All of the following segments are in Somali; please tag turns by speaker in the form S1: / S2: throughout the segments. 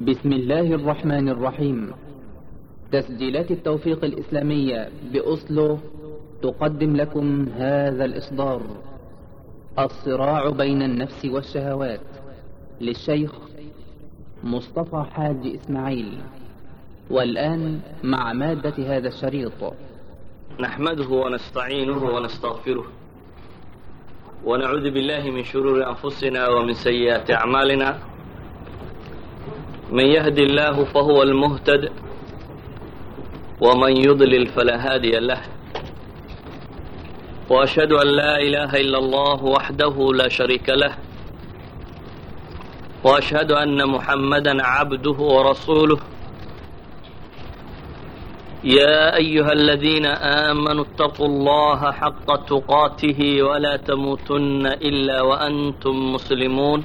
S1: بسم الله الرحمن الرحيم تسجيلات التوفيق الإسلامية بأصله تقدم لكم هذا الإصدار الصراع بين النفس والشهوات للشيخ مصطفى حاج إسماعيل والآن مع مادة هذا الشريط
S2: نحمده ونستعينه ونستغفره ونعوذ بالله من شرور أنفسنا ومن سيئات أعمالنا من يهدي الله فهو المهتد ومن يضلل فلا هادي له وأشهد أن لا إله إلا الله وحده لا شريك له وأشهد أن محمدا عبده ورسوله يا أيها الذين آمنوا اتقوا الله حق تقاته ولا تموتن إلا وأنتم مسلمون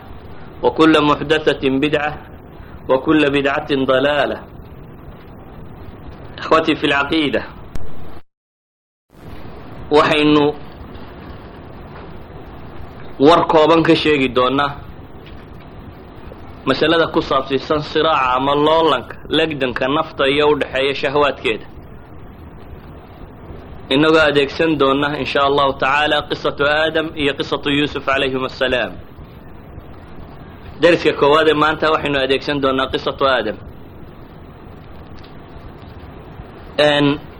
S2: وكل محدثة بدعة وكل بدعة ضلالة إخوتي في العقيدة waxaynu war kooban ka sheegi doonnaa masalada ku saabsiisan siraaca ama loolanka legdanka nafta iyo u dhexeeya shahwaadkeeda inagoo adeegsan doonna in sha allahu tacaala qisatu aadam iyo qisatu yuusuf calayhim assalaam dariska koowaad ee maanta waxaynu adeegsan doonnaa qisatu aadam.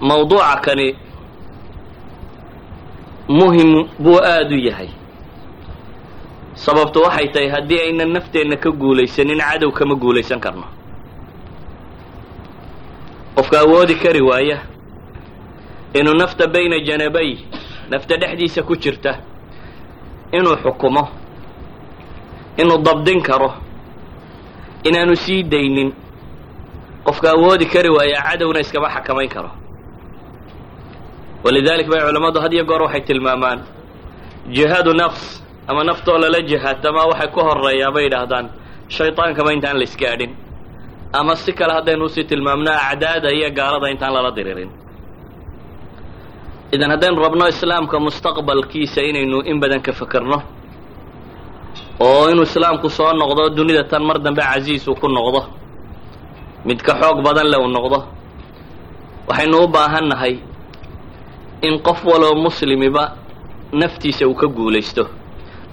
S2: Mawduuca kani muhiim buu aada u yahay. Sababtu waxay tahay haddii aynan nafteenna ka guulaysanin cadow kama guulaysan karno. Qofka awoodi kari waaya inuu nafta bayna janabay nafta dhexdiisa ku jirta inuu xukumo inuu dabdin karo inaanu sii daynin. Qofka awoodi kari waaya cadowna iskama xakamayn karo. Walidalik bay culammadu had iyo goor waxay tilmaamaan jihaadu nafs ama naftoo lala jihaadtamaa waxay ku horeeyaa bay yidhaahdaan shaytaankama intaan la isgaadhin ama si kale haddaynu u sii tilmaamno acdaada iyo gaalada intaan lala diririn. Idan haddaynu rabno islaamka mustaqbalkiisa inaynu in badan ka fekerno oo inuu islaamku soo noqdo dunida tan mar dambe casiis uu ku noqdo. Mid ka xoog badan le uu noqdo. Waxaynu u baahan nahay in qof waloo muslimiba naftiisa uu ka guulaysto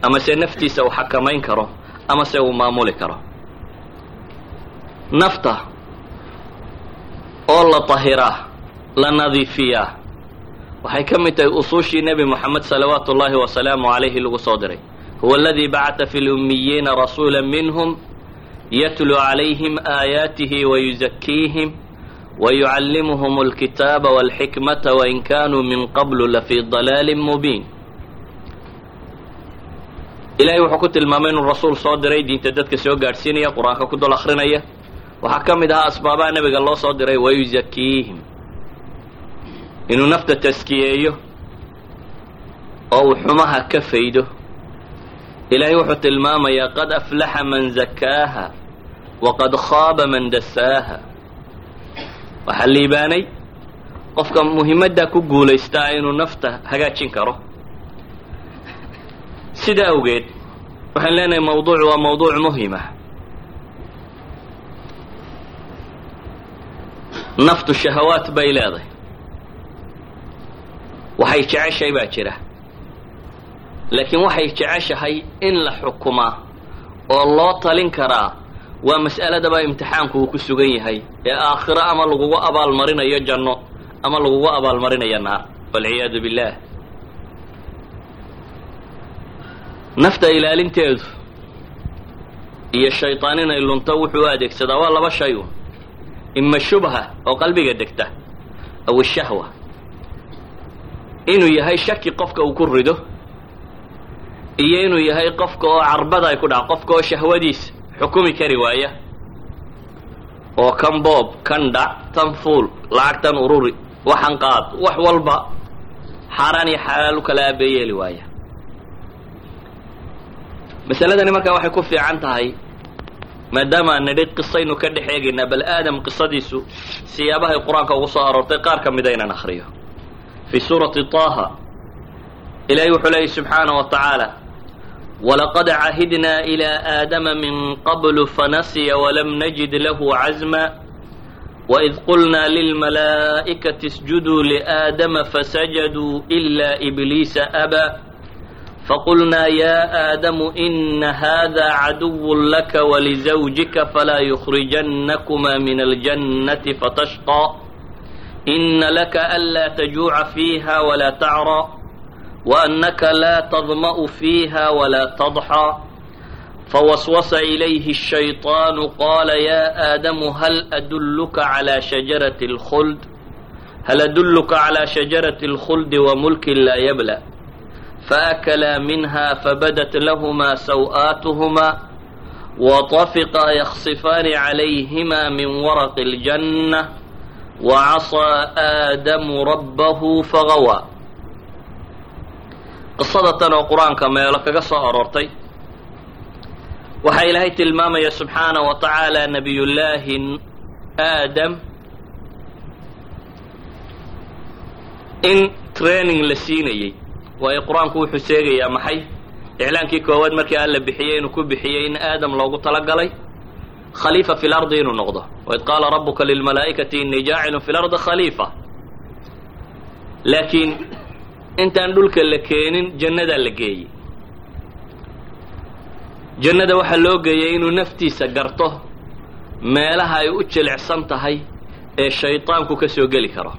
S2: amase naftiisa uu xakamayn karo amase uu maamuli karo. Nafta oo la tahiraa la nadiifiyaa waxay ka mid tahay usuushii nebi moxamed salawaatu ullaahi wasalaamu calayhi lagu soo diray huwa aladii bacata fi lummiyiina rasuula minhum yatluu calayhim aayaatihi wayuzakiihim wayucallimuhum alkitaaba walxikmata wain kaanuu min qablu lafii dalaalin mubiin ilahay wuxuu ku tilmaamay inuu rasuul soo diray diinta dadka soo gaadhsiinaya qur'aanka ku dul akrinaya waxaa ka mid ahaa asbaabaha nebiga loo soo diray wayuzakiihim inuu nafta taskiyeeyo oo uu xumaha ka faydo ilaahay wuxuu tilmaamayaa qad aflaxa man zakaaha waqad khaaba man dasaaha waxaa liibaanay qofka muhimaddaa ku guulaystaa inuu nafta hagaajin karo. Sida awgeed waxaan leenahay mawduucu waa mawduuc muhima naftu shahawaat bay leedahay. Waxay jeceshahay baa jira laakiin waxay jeceshahay in la xukumaa oo loo talin karaa. Waa mas'aladaba imtixaanku uu ku sugan yahay. Ee aakhiro ama lagugu abaalmarinayo janno ama lagugu abaalmarinaya naar. Walciyaadu billaah nafta ilaalinteedu iyo shaytaan inay lunto wuxuu adeegsadaa. Waa laba shay un ima shubha oo qalbiga degta. Aw ishahwa inuu yahay shaki qofka uu ku rido iyo inuu yahay qofka oo carbada ay ku dhaca qofka oo shahwadiisa xukumi kari waaya. Oo kan boob kan dhac tan fuul lacagtan ururi waxan qaad wax walba xaaraan iyo xalaal u kala aabeeyeeli waaya. Masaladani markaa waxay ku fiican tahay maadaama aan nidhi qisaynu ka dhex eegaynaa bal aadam qisadiisu siyaabahay qur'aanka ugu soo aroortay qaar ka mida inaan akhriyo. Fii suurati taha ilahay wuxuu leeyay subxaana wa tacaala walaqad cahidnaa ilaa aadama min qablu fanasiya walam najid lahu cazma waid qulnaa lilmalaa'ikati isjuduu liaadama fasajaduu ila ibliisa aba faqulnaa ya aadamu ina hada caduw laka walizawjika falaa yukhrijannakuma min aljannati fatashqى ina laka anlaa tajuuca fiiha walaa tacrى وأنك لا تظمأ فيها ولا تضحى فوسوس إليه الشيطان قال يا آدم هل أدلك على شجرة الخلد هل أدلك على شجرة الخلد وملك لا يبلى فأكلا منها فبدت لهما سوآتهما وطفقا يخصفان عليهما من ورق الجنة وعصى آدم ربه فغوى qisada tan oo qur'aanka meelo kaga soo aroortay. Waxaa ilaahay tilmaamaya subxaana wa tacaala nabiyullaahi aadam in training la siinayey waayo qur'aanku wuxuu sheegayaa maxay? Iclaankii koowaad markii alla bixiyey inuu ku bixiyey in aadam loogu talagalay khaliifa fi lardi inuu noqdo. Waid qaala rabuka lilmalaa'ikati inii jaacilun fi lardi khaliifa. Laakiin intaan dhulka la keenin jannadaa la geeyey jannada waxaa loo geeyey inuu naftiisa garto meelaha ay u jilicsan tahay ee shaydaanku ka soo geli karo.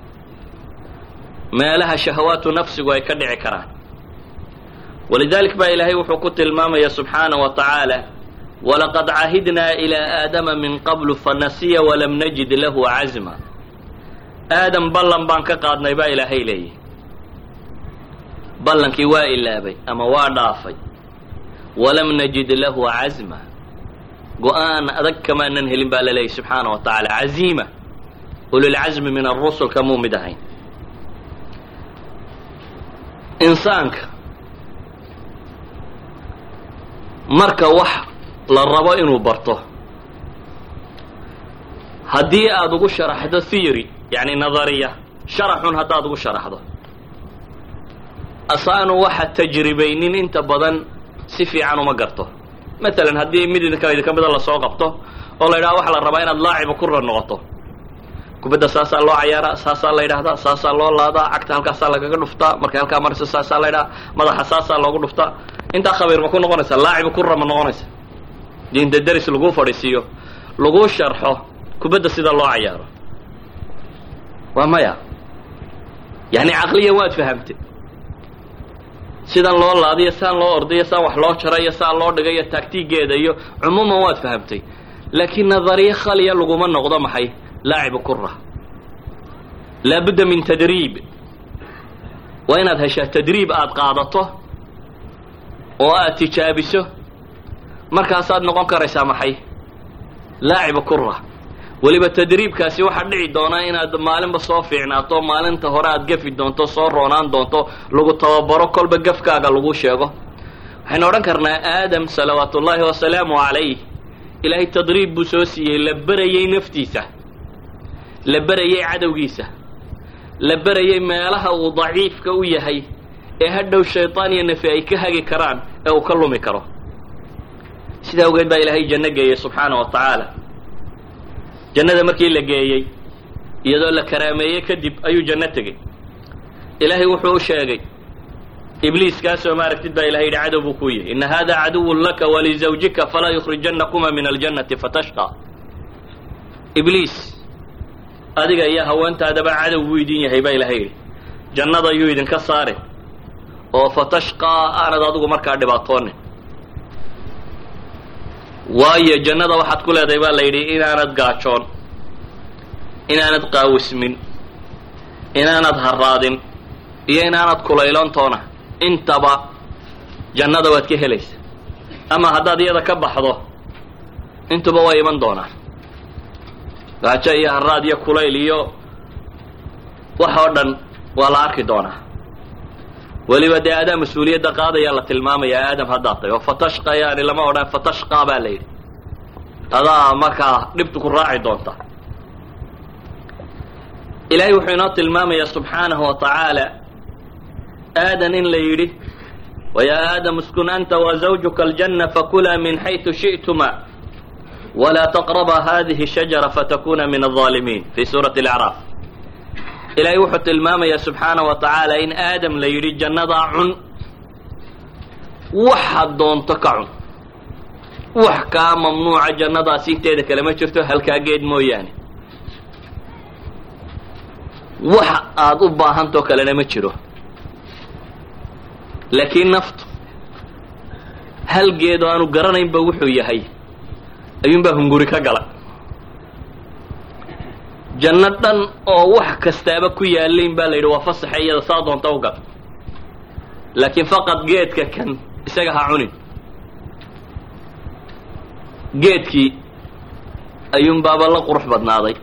S2: Meelaha shahawaatu nafsigu ay ka dhici karaan. Walidalik baa ilaahay wuxuu ku tilmaamaya subxaanaه wa tacaala walaqad cahidnaa ilaa aadama min qablu fanasiya walam najid lahu cazma. Aadam ballan baan ka qaadnay baa ilaahay leeyahy ballankii waa ilaabay ama waa dhaafay. Walam najid lahu cazma go'aan adag kamaanan helin baa la leeyahy subxaana wa tacaala caziima ulilcazmi min arusul kamuu mid ahayn. Insaanka. Marka wax la rabo inuu barto. Haddii aada ugu sharaxdo theory yacni nadariya sharaxun haddaad ugu sharaxdo asaanu waxa tajribaynin inta badan si fiican uma garto. Matalan haddii mid idinka idinka mida la soo qabto oo la yidhaha waxa la rabaa inaad laaciba kura noqoto. Kubadda saasaa loo cayaaraa saasaa la yidhahdaa saasaa loo laadaa cagta halkaasaa lagaga dhuftaa markay halkaa mariso saasaa la yidhaha madaxa saasaa loogu dhuftaa intaa khabiir ma ku noqonaysa laaciba kura ma noqonaysa. Diinta deris laguu fadhiisiiyo laguu sharxo kubadda sida loo cayaaro. Waa maya. Yacni caqliyan waad fahamte sidan loo laadiyo saan loo ordayo saan wax loo jarayo saan loo dhigayo taagtigeeda iyo cumuuman waad fahamtay. Laakiin nadariye khaliya laguma noqdo maxay? Laacibu kura laabudda min tadriib. Waa inaad heshaa tadriib aada qaadato oo aada tijaabiso. Markaasaad noqon karaysaa maxay? Laacibu kura weliba tadriibkaasi waxaa dhici doonaa inaad maalinba soo fiicnaato maalinta hore aad gafi doonto soo roonaan doonto lagu tababaro kolba gafkaaga lagu sheego. Waxaynu odhan karnaa aadam salawaatu ullaahi wasalaamu calayh ilaahay tadriib buu soo siiyey la berayey naftiisa la berayey cadowgiisa la berayey meelaha uu daciifka u yahay ee hadhow shaydaan iyo nafi ay ka hagi karaan ee uu ka lumi karo. Sidaa awgeed baa ilaahay janno geeyey subxaana wa tacaala jannada markii la geeyey iyadoo la karaameeyey kadib ayuu janno tegey. Ilaahay wuxuu u sheegay ibliis kaasoo maaragtid baa ilahay yidhi cadow buu ku yahay ina hada caduwun laka walizawjika falaa yukhrijannakuma min aljannati fatashqa ibliis adiga iyo haweentaadaba cadow buu idin yahay baa ilahay yidhi. Jannada yuu idinka saari oo fatashqaa aanad adigu markaa dhibaatoonin waayo jannada waxaad ku leedahay baa la yidhi inaanad gaajoon inaanad qaawismin inaanad harraadin iyo inaanad kulayloontoona intaba jannada waad ka helaysa. Ama haddaad iyada ka baxdo intuba way iman doonaan gaajo iyo harraad iyo kulayl iyo wax oo dhan waa la arki doonaa weliba dee adaa mas'uuliyadda qaadayaa la tilmaamayaa aadam haddaad tahy oo fatashqa yaani lama odhan fatashqaa baa la yidhi. Adaa markaa dhibtu ku raaci doonta. Ilaahay wuxuu inoo tilmaamayaa subxaanahu wa tacaala aadan in la yidhi wayaa aadam uskun anta wa zawjuka aljanna fakulaa min xaytu shi'tuma walaa taqrabaa hadihi shajara fatakuna min alظaalimiin fi suurati alacraaf ilaahay wuxuu tilmaamayaa subxaana wa tacaala in aadam la yidhi jannadaa cun waxaad doonto ka cun. Wax kaa mamnuuca jannadaasi inteeda kale ma jirto halkaa geed mooyaane. Wax aada u baahantoo kalena ma jiro. Laakiin naftu hal geed oo aanu garanaynba wuxuu yahay. Ayuunbaa hunguri ka gala janno dhan oo wax kastaaba ku yaalayn baa la yidhi waa fasaxa iyada saa doonta u laakiin faqad geedka kan isaga ha cunin. Geedkii ayuunbaaba la qurux badnaaday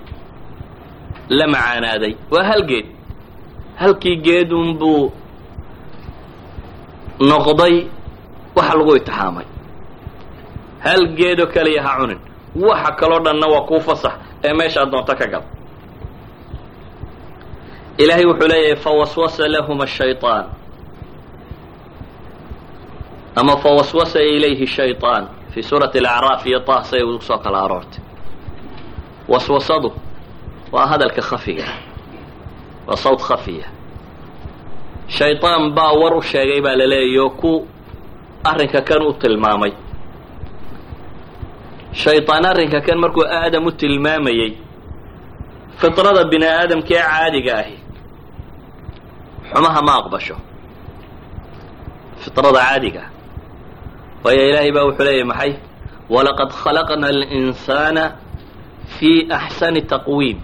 S2: la macaanaaday. Waa hal geed. Halkii geedunbuu noqday waxa lagu itixaamay. Hal geedoo kaliya ha cunin. Waxa kaloo dhanna waa kuu fasax ee meeshaad doonto ka gal ilaahay wuxuu leeyahay fawaswasa lahuma ashayطaan ama fawaswasa ilayhi shayطaan fii suurati alacraaf iyo tahsay ugu soo kala aroortay. Waswasadu waa hadalka khafiga. Waa sawd khafiya shayطaan baa war u sheegay baa la leeyayo ku arrinka kan u tilmaamay. Shayطaan arrinka kan markuu aadam u tilmaamayey fitrada bini aadamka ee caadiga ahi xumaha ma aqbasho. Firada caadiga ah. waayo ilaahay baa wuxuu leeyahy maxay? Walaqad khalaqna alinsaana fii axsani taqwiim.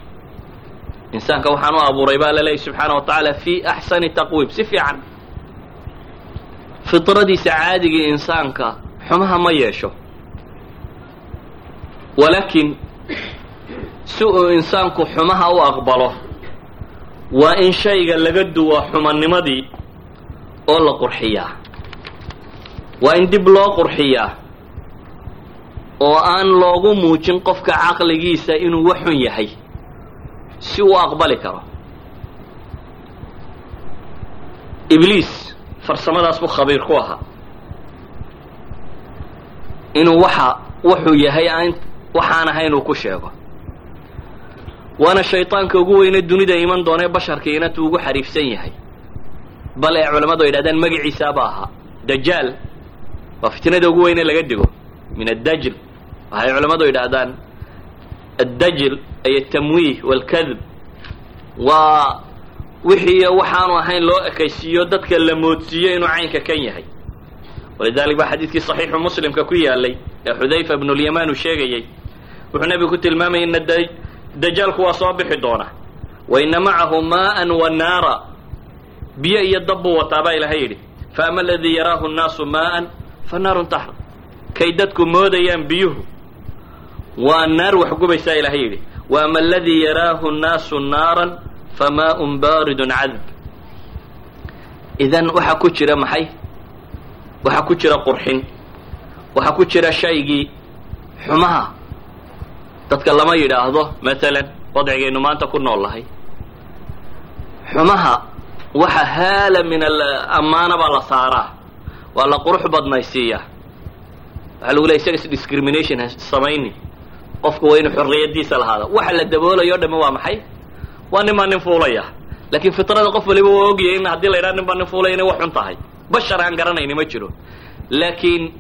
S2: Insaanka waxaan u abuuray baa la leeyay subxaana wa tacaala fii axsani taqwiim. Si fiican. Fidradiisa caadigii insaanka xumaha ma yeesho. Walaakiin si uu insaanku xumaha u aqbalo waa in shayga laga duwa xumannimadii oo la qurxiyaa. Waa in dib loo qurxiyaa oo aan loogu muujin qofka caqligiisa inuu wax xun yahay si uu aqbali karo. Ibliis farsamadaas buu khabiir ku ahaa. Inuu waxa wuxuu yahay aan waxaan ahayn uu ku sheego waana shayطaanka ugu weyne dunida iman doonee basharka tuu ugu xariifsan yahay. Bal ee culammadu yidhahdaan dhahdaan magiciisaaba ahaa dajaal waa fitnada ugu weyne laga digo min addajl waxay culammadu yidhahdaan addajl ay atamwiih walkadb waa wixii waxaanu ahayn loo ekaysiiyo dadka la moodsiiyo inuu caynka kan yahay. Walidalik baa xadiidkii saxiixu muslimka ku yaalay ee xudayfa bnu lyamaan uu sheegayay. Wuxuu nebigu ku tilmaamayay dajaalku waa soo bixi doona. Wa ina macahu maa'an wa naara. Biyo iyo dab buu wataa baa ilahay yidhi. Fa ama aladii yaraahu nnaasu maa'an fa naarun taxr kay dadku moodayaan biyuhu. Waa naar wax gubaysaa ilahay yidhi. Wa ama aladii yaraahu nnaasu naaran fa maa'un baaridun cadb idan waxa ku jira maxay? Waxa ku jira qurxin. Waxa ku jira shaygii xumaha dadka lama yidhaahdo maalan wadcigaynu maanta ku nool lahay. Xumaha waxa haala min ammaana baa la saaraa. Waa la qurux badnaysiiyaa waxaa lagu leey isaga discrimination ha samayni. Qofku waa inuu xorriyadiisa lahaada waxa la daboolayo o waa maxay? Waa nin baa nin fuulaya. Laakiin fitrada qof waliba waa ogyahay in haddii la yidhaha nin baa nin fuulaya inay wax xun tahay. Bashar aan garanayni ma jiro. Laakiin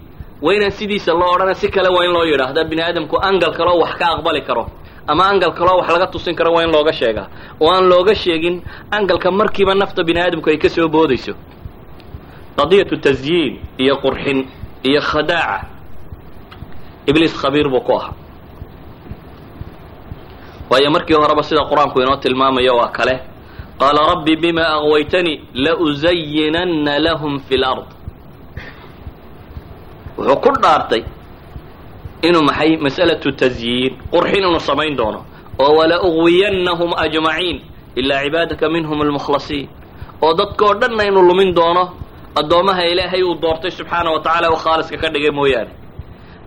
S2: waa inaan sidiisa loo odhana si kale waa in loo yidhaahda bini aadamku angal kaleo wax ka aqbali karo ama angal kaloo wax laga tusin karo waa in looga sheegaa oo aan looga sheegin angalka markiiba nafta bini aadamku ay ka soo boodayso. Qadiyatu tasyiin iyo qurxin iyo khadaaca. Ibliis khabiir buu ku ahaa. Waayo markii horeba sida qur'aanku inoo tilmaamayo waa kale. Qaala rabbi bima agwaytanii lausayinanna lahum fi lard wuxuu ku dhaartay inuu maxay mas'alatu tasyiin qurxin inuu samayn doono. Oo wala ugwiyannahum ajmaciin ilaa cibaadaka minhum almukhlasiin. Oo dadkoo dhanna inuu lumin doono addoommaha ilaahay uu doortay subxaana wa tacala uu khaaliska ka dhigay mooyaane.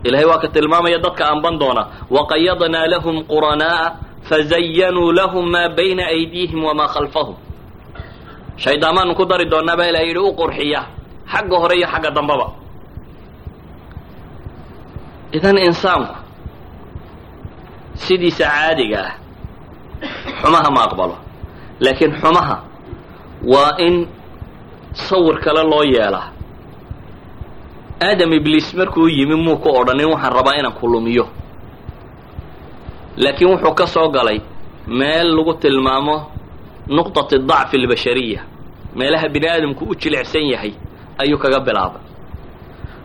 S2: Ilahay waa ka tilmaamaya dadka anban doona. Waqayadnaa lahum quranaa'a fazayanuu lahum maa bayna aydiihim wamaa khalfahum. Shayddaamaanu ku dari doonaa baa ilahay yidhi u qurxiya xagga hore iyo xagga dambaba idan insaanku sidiisa caadiga ah xumaha ma aqbalo. Laakiin xumaha waa in sawir kale loo yeelaa aadam ibliis markuu yimi muu ku odhanin waxaan rabaa inaan ku lumiyo. Laakiin wuxuu ka soo galay meel lagu tilmaamo nuqطati dacfi اlbashariya meelaha bini aadamku u jilicsan yahay ayuu kaga bilaabay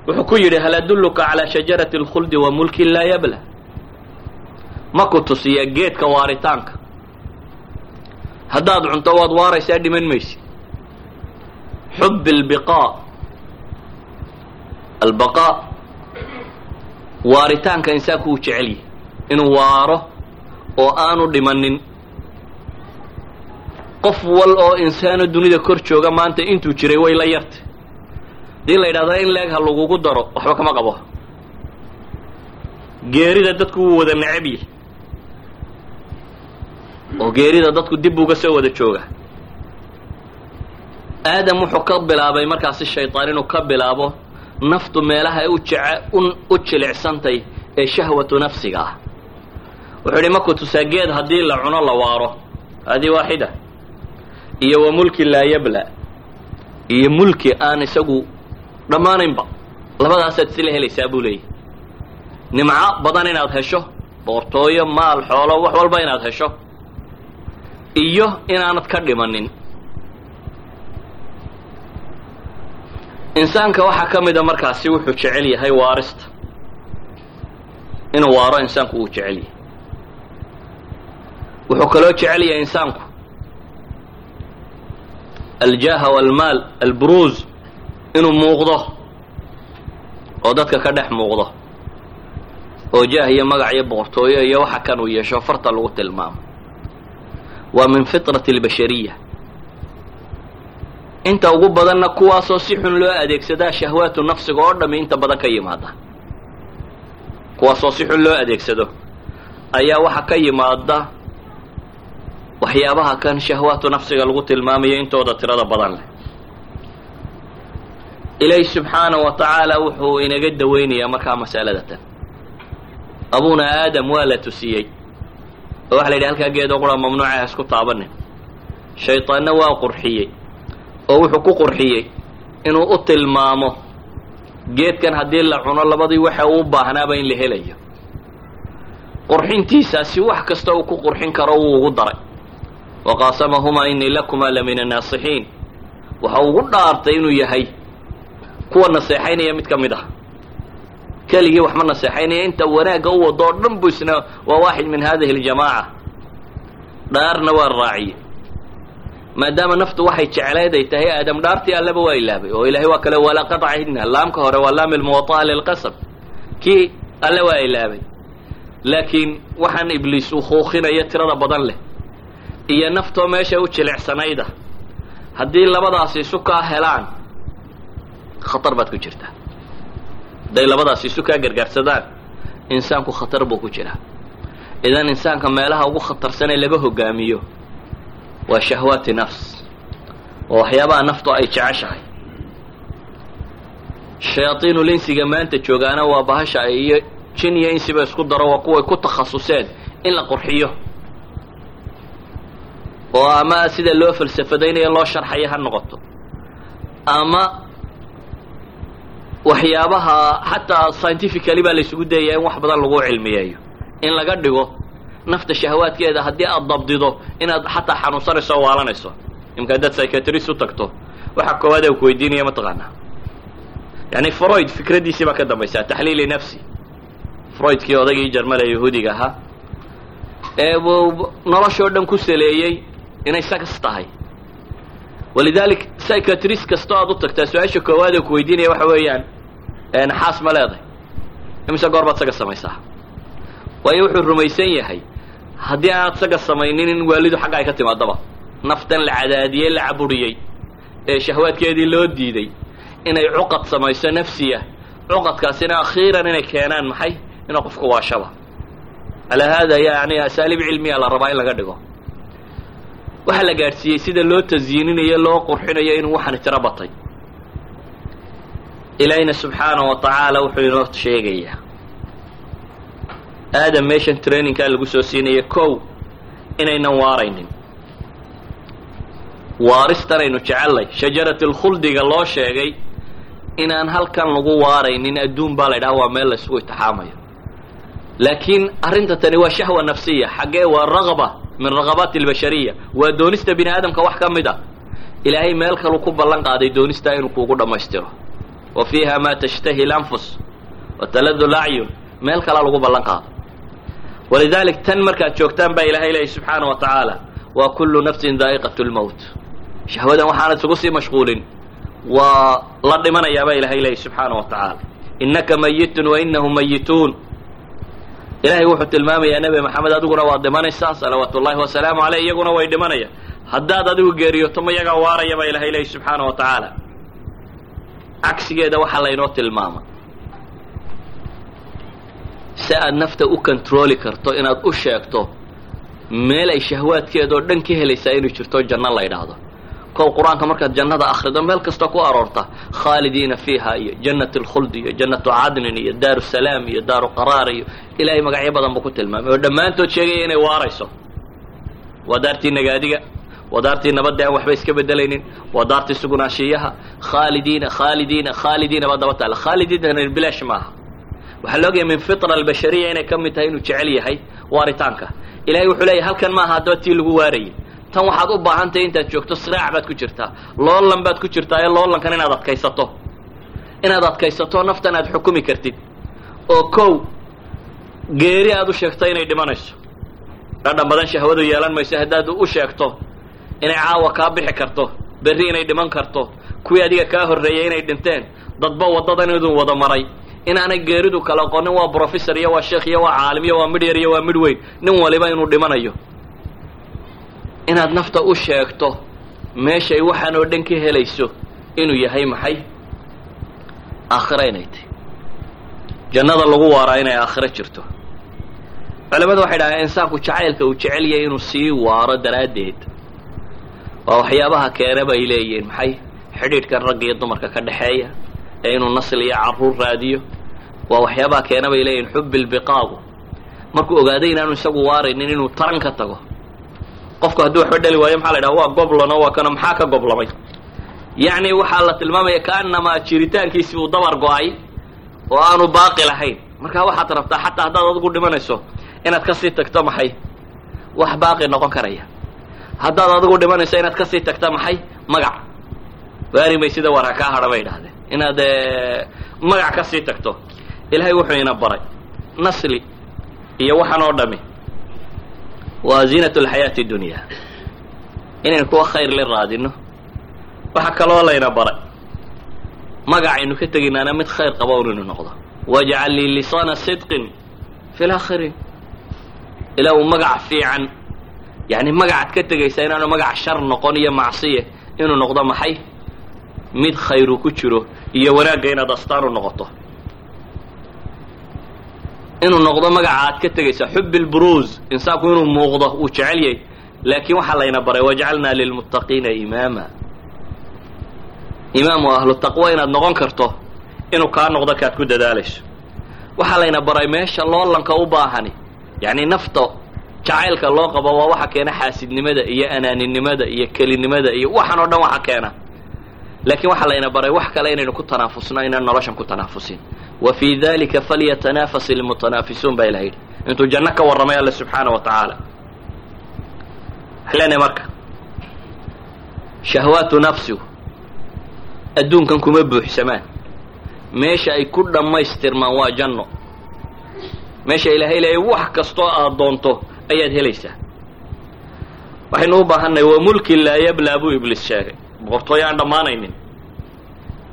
S2: wuxuu ku yidhi hal adulluka calaa shajarati اlkhuldi wa mulkin laa yabla? Ma ku tusiya geedka waaritaanka. Haddaad cunto waad waaraysaa dhiman maysid. Xub اlbiqaa albaqaa. Waaritaanka insaanku uu jecel inuu waaro oo aanu dhimanin qof wal oo insaano dunida kor jooga maanta intuu jiray way la yartay haddii la yidhahdo in leeg ha lagugu daro waxba kama qabo. Geerida dadku wuu wada necab yahy oo geerida dadku dib uga soo wada jooga aadam wuxuu ka bilaabay markaasi shaydaan inuu ka bilaabo naftu meelaha u jilicsantay ee shahwatu nafsiga ah. Wuxuu yidhi maku tusaa geed haddii la cuno la waaro. Haadii waaxida iyo wa mulki laa yabla. Iyo mulki aan isagu dhammaanaynba labadaasaad isla helaysaa buu leeyahy nimco badan inaad hesho boortooyo maal xoolo wax walba inaad hesho. Iyo inaanad ka dhimanin. Insaanka waxaa ka mida markaasi wuxuu jecel yahay waarista. Inuu waaro insaanku uu jecel yahay. Wuxuu kaloo jecel yahay insaanku. Aljaaha walmaal albruuz inuu muuqdo oo dadka ka dhex muuqdo oo jaah iyo magac iyo boqortooyo iyo waxa kan uu yeesho farta lagu tilmaamo. Waa min fitrati albashariya. Inta ugu badanna kuwaasoo si xun loo adeegsadaa shahwaatu nafsiga oo dhammi inta badan ka yimaada. Kuwaasoo si xun loo adeegsado ayaa waxa ka yimaada waxyaabaha kan shahwaatu nafsiga lagu tilmaamayo intooda tirada badan leh ilaahi subxaanahu wa tacaala wuxuu inaga daweynayaa markaa masalada tan abuna aadam waa la tusiyey oo waxa la yidhi halkaa geedoo qura mamnuuca ha isku taabanin shaydaanna waa qurxiyey oo wuxuu ku qurxiyey inuu u tilmaamo geedkan haddii la cuno labadii waxa uu baahnaaba in la helayo qurxintiisaasi wax kasta uu ku qurxin karo wuu ugu daray wa qaasamahumaa inii lakumaa la min annaasixiin waxa ugu dhaartay inuu yahay kuwa naseexaynaya mid ka mid ah. Keligii waxma naseexaynaya inta wanaagga u wado oo dhan bu isna waa waaxid min hadihi aljamaaca. Dhaarna waa raaciye. Maadaama naftu waxay jecleed ay tahay aadam dhaartii alleba waa ilaabay oo ilahay waa kale walaqad cahidna laamka hore waa laam ilmuwaطa'a lilqasab kii alle waa ilaabay. Laakiin waxaan ibliis uu kuuqinayo tirada badan leh iyo naftoo meesha u jilicsanayda haddii labadaasi isu kaa helaan khatar baad ku jirtaa hadday labadaasi isu kaa gargaarsadaan insaanku khatar buu ku jiraa. Idan insaanka meelaha ugu khatarsanee laga hogaamiyo waa shahwaati nafs oo waxyaabaha naftu ay jeceshahay. Shayaaiinul insiga maanta joogaana waa bahasha iyo jin iyo insiba isku daro waa kuway ku takhasuseen in la qurxiyo. Oo ama sida loo falsafadaynayo loo sharxayo ha noqoto. Ama waxyaabaha xataa scientifically baa laysugu dayayaa in wax badan lagu cilmiyeeyo. In laga dhigo nafta shahawaadkeeda haddii aad dabdido inaad xataa xanuunsanayso o waalanayso. Imka haddaad psychiatrist u tagto waxa koowaad ee ku weydiinaya mataqaanaa yani freud fikraddiisii baa ka dambaysaa taxliili nafsi. Freudkii odaygii jarmale yahuudiga ahaa ee noloshoo dhan ku saleeyey inay sagas tahay walidalik psychiatrist kastoo aad u tagtaa su'aasha koowaad ee ku weydiinaya waxa weeyaan naxaas ma leedahay imise goor baad saga samaysaa waayo wuxuu rumaysan yahay haddii aanaad saga samaynin in waalidu xagga ay ka timaadaba naftan la cadaadiyey la caburiyey ee shahwaadkeedii loo diiday inay cuqad samayso nafsiya cuqadkaasina akhiiran inay keenaan maxay inuu qofku waashaba calaa haada yani asaaliib cilmiya la rabaa in laga dhigo waxaa la gaadhsiiyey sida loo tasyiininayo loo qurxinayo inuu waxani tiro batay. Ilaahina subxaanahu wa tacaala wuxuu inoo sheegayaa. Aadam meeshan trainingkaa lagu soo siinaya kow inaynan waaraynin. Waaristanaynu jecellay. Shajarat alkhuldiga loo sheegay inaan halkan lagu waaraynin adduun baa la ydhaha waa meel laysugu itixaamayo laakiin arrinta tani waa shahwa nafsiya xaggee waa ragba min ragabaati albashariya waa doonista bini aadamka wax ka mid a ilaahay meel kalu ku ballan qaaday doonistaa inuu kuugu dhammaystiro. Wa fiiha maa tashtahi lanfus wa taladu lacyun meel kalaa lagu ballan qaado walidalik tan markaad joogtaan baa ilaahay leeyahy subxaana wa tacaala waa kullu nafsin daa'iqat lmowt shahwadan waxaanad isugu sii mashquulin. Waa la dhimanayaabaa ilaahay leeyahy subxaana wa tacaala innaka mayitun wa inahum mayituun ilaahay wuxuu tilmaamayaa nebi maxamed adiguna waad dhimanaysaa salawaatu ullahi wasalaamu caleyh iyaguna way dhimanaya. Haddaad adigu geeriyoto ma yagaa waaraya baa ilahay leeyahy subxaana wa tacaala. Cagsigeeda waxaa laynoo tilmaama. Si aad nafta u controli karto inaad u sheegto meel ay shahwaadkeedoo dhan ka helaysaa inuu jirto janno la ydhaahdo kow qur'aanka markaad jannada akhrido meel kasta ku aroorta khaalidiina fiiha iyo jannat alkhuld iyo jannatu cadnin iyo daaru salaam iyo daaru qaraar iyo ilaahay magacyo badan buu ku tilmaamay. Oo dhammaantood sheegaya inay waarayso. Waa daartii nagaadiga waa daartii nabadda aan waxba iska bedelaynin waa daartii sugnaanshiyaha. Khaalidiina khaalidiina khaalidiina baa daba taala khaalidiina bilaash maaha. Waxaa laogaya min fitra albashariya inay ka mid tahay inuu jecel yahay waaritaanka. Ilahay wuxuu leeyahy halkan maaha haddaba tii lagu waarayay tan waxaad u baahan tahay intaad joogto siraac baad ku jirtaa loolan baad ku jirtaa ee loolankan inaad adkaysato. Inaad adkaysato naftan aad xukumi kartid. Oo kow geeri aad u sheegto inay dhimanayso. Dhadhan badan shahwadu yeelan mayso haddaad u sheegto inay caawa kaa bixi karto berri inay dhiman karto kuwii adiga kaa horreeyay inay dhinteen dadba waddadan iduu wada maray. Inaanay geeridu kala qonin waa brofessor iyo waa sheekh iyo waa caalim iyo waa midh yar iyo waa midh weyn nin waliba inuu dhimanayo inaad nafta u sheegto meeshay waxaan oo dhan ka helayso inuu yahay maxay? Aakhira inay tahy jannada lagu waaraa inay aakhiro jirto. Culamadu waxay dhahaan insaanku jacaylka uu jecel yahay inuu sii waaro daraaddeed. Waa waxyaabaha keena bay leeyihiin maxay? Xidhiidhkan ragga iyo dumarka ka dhexeeya ee inuu nasl iyo carruur raadiyo. Waa waxyaabaha keena bay leeyihiin xubbi lbiqaagu markuu ogaaday inaanu isagu waaraynin inuu taran ka tago qofku hadduu waxba dhali waayo maxaa la ydhaha waa goblano waa kana maxaa ka goblamay? Yacni waxaa la tilmaamaya kaanamaa jiritaankiisi uu dabar go'ay oo aanu baaqi lahayn. Markaa waxaad rabtaa xataa haddaad adigu dhimanayso inaad ka sii tagto maxay? Wax baaqi noqon karaya. Haddaad adigu dhimanayso inaad ka sii tagto maxay? Magac. Waari may sida war ha kaa hadha bay idhahdeen inaad magac ka sii tagto. Ilaahay wuxuu ina baray. Nasli iyo waxaan oo dhami waa ziinat alxayaati dunya. Inaynu kuwa khayr la raadino waxaa kaloo layna baray. Magacaynu ka teginaana mid khayr qaba un inu noqdo. Wajcal lii lisaana sidqin fi laakhiriin ilaa uu magac fiican yani magacaad ka tegaysaa inaanu magac shar noqon iyo macsiye inuu noqdo maxay? Mid khayru ku jiro iyo wanaagga inaad astaan u noqoto inuu noqdo magaca aad ka tegaysaa xub lbruuz insaanku inuu muuqdo wuu jecel yahay. Laakiin waxaa layna baray wajcalnaa lilmuttaqiina imaama. Imaam oo ahlu taqwa inaad noqon karto inuu kaa noqdo kaad ku dadaalayso waxaa layna baray meesha loolanka u baahani yacni nafta jacaylka loo qabo waa waxa keena xaasidnimada iyo anaaninimada iyo kelinimada iyo waxaan oo dhan waxa keena laakiin waxaa layna baray wax kale inaynu ku tanaafusno inaan noloshan ku tanaafusin. Wa fii dalika falyatanafas ilmutanaafisuun baa ilaha yidhi intuu janno ka warramay alle subxaana wa tacaala leenahay marka shahwaatu nafsigu adduunkan kuma buuxsamaan. Meesha ay ku dhammaystirmaan waa janno. Meesha ilaahay leeyahy wax kastoo aad doonto ayaad helaysaa. Waxaynu u baahannahay waa mulki laa yablaa buu ibliis sheegay boqortooyo aan dhammaanaynin.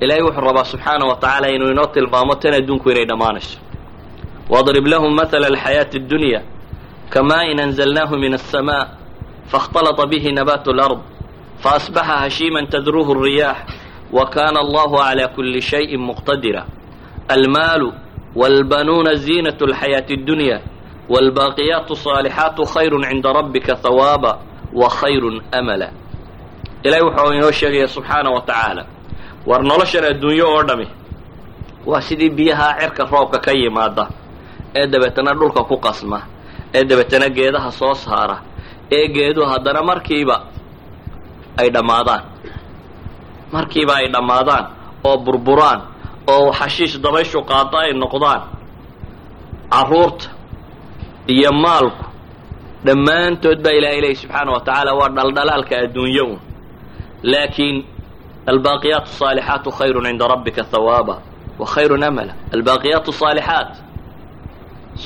S2: Ilaahay wuxuu rabaa subxaana wa tacaala inuu inoo tilmaamo tan adduunku inay dhammaanayso. Wadrib lahum mahala alxayaati addunya kamaa in anzalnaahu min alsamaa faاkhtalata bihi nabaatu alard faasbaxa hashiiman tadruhu الriyaax wakaana allahu calaa kuli shayin muqtadira. Almaalu wاlbanuuna ziinaة اlxayaati اddunya wاlbaaqiyaatu الصaalixaatu khayru cinda rabbika hawaaba wa khayru amala ilaahay wuxuu inoo sheegaya subxaana wa tacaala war noloshan adduunyo oo dhami waa sidii biyaha cirka roobka ka yimaada ee dabeetana dhulka ku qasma ee dabeetana geedaha soo saara ee geeduhu haddana markiiba ay dhammaadaan. Markiiba ay dhammaadaan oo burburaan oo xashiish dabayshu qaado ay noqdaan. Carruurta iyo maalku dhammaantood baa ilahay leeya subxaana wa tacaala waa dhaldhalaalka adduunyo un laakiin albaaqiyaat asaalixaatu khayrun cinda rabbika hawaaba wa khayrun amala albaaqiyaat asaalixaat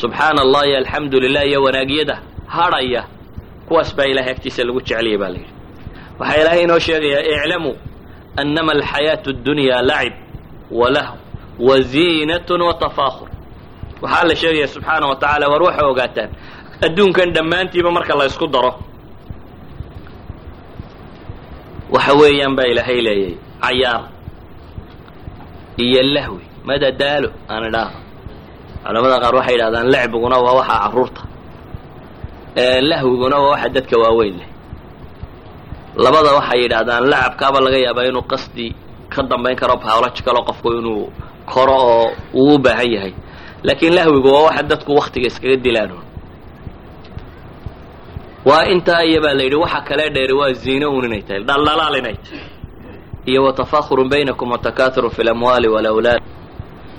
S2: subxaana allah iyo alxamdu lilah iyo wanaagyada hadhaya kuwaas baa ilahay agtiisa lagu jecelyay baa la yidhi waxaa ilaahay inoo sheegayaa iclamuu annama alxayaatu اddunyaa lacib walahu wa ziinatun wa tafaakhur waxaa la sheegaya subxaana wa tacaala war waxay ogaataan adduunkan dhammaantiiba marka la ysku daro waxa weeyaan baa ilaahay leeyahay cayaar iyo lahwi. Madadaalo aan idhaaho culamada qaar waxay yidhahdaan lacbiguna waa waxa carruurta lahwiguna waa waxa dadka waaweyn leh. Labada waxay yidhaahdaan lacabkaaba laga yaabaa inuu qasdi ka dambayn karo biological oo qofku inuu koro oo uu u baahan yahay. Laakiin lahwigu waa waxa dadku waktiga iskaga dilaan waa intaa iyo baa la yidhi waxa kale dheeri waa ziino un inay tahay dhaldhalaal inay tahay iyo watafaakhurun baynakum watakathurun fi lamwaali walawlaad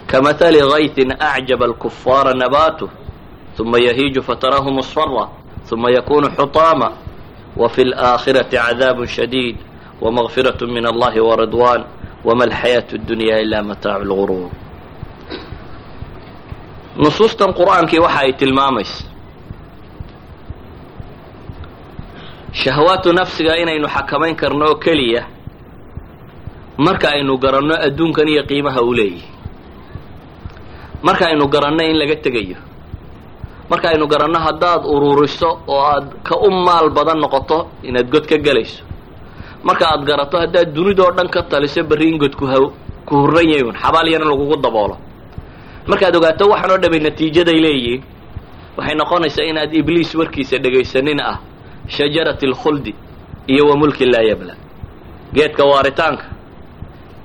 S2: كمثل غيث أعجب الكفار نباته ثم يهيج فتراه مصفرا ثم يكون حطاما وفي الآخرة عذاب شديد ومغفرة من الله ورضوان وما الحياة الدنيا إلا متاع الغرور نصوصا قرآن كي وحا shahawaatu nafsiga inaynu xakamayn karno oo keliya marka aynu garanno adduunkan iyo qiimaha uu leeyahy marka aynu garanno in laga tegayo. Marka aynu garanno haddaad ururiso oo aad ka u maal badan noqoto inaad god ka gelayso marka aad garato haddaad dunidoo dhan ka taliso berri in god kuha ku hurran yayun xabaal yana lagugu daboolo. Markaad ogaato waxaan oo dhamay natiijaday leeyihiin waxay noqonaysaa inaad ibliis warkiisa dhegaysanin ah shajarati alkhuldi iyo wa mulki laa yabla. Geedka waaritaanka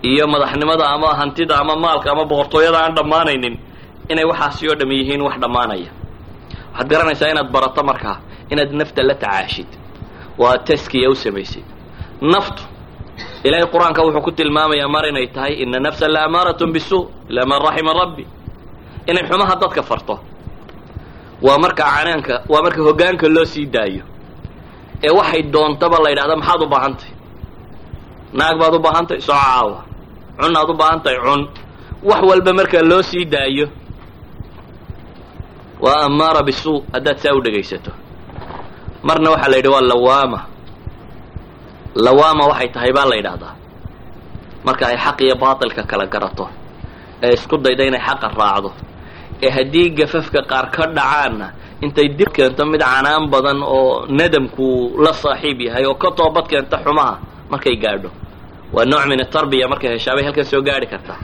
S2: iyo madaxnimada ama hantida ama maalka ama boqortooyada aan dhammaanaynin inay waxaasi oo dham yihiin wax dhammaanaya. Waxaad garanaysaa inaad barato markaa inaad nafta la tacaashid. Oo aad taskiya u samaysid. Naftu ilaahay qur'aanka wuxuu ku tilmaamayaa mar inay tahay ina nafsa la amaaratun bisu ilaa man raxima rabbi. Inay xumaha dadka farto. Waa marka canaanka waa marka hoggaanka loo sii daayo ee waxay doontaba la yidhahda maxaad u baahantahy naag baad u baahantahy soo caawa. Cunaad u baahan tahay cun. Wax walba marka loo sii daayo. Waa amaara bisuu haddaad saa u dhegaysato. Marna waxaa la yidhi waa lawaama. Lawaama waxay tahay baa la yidhaahdaa marka ay xaq iyo baatilka kala garato ee isku dayda inay xaqa raacdo ee haddii gafafka qaar ka dhacaanna intay dib keento mid canaan badan oo nadamku la saaxiib yahay oo ka toobad keenta xumaha markay gaadho waa nooc min atarbiya markay heshaabay halkan soo gaadhi kartaa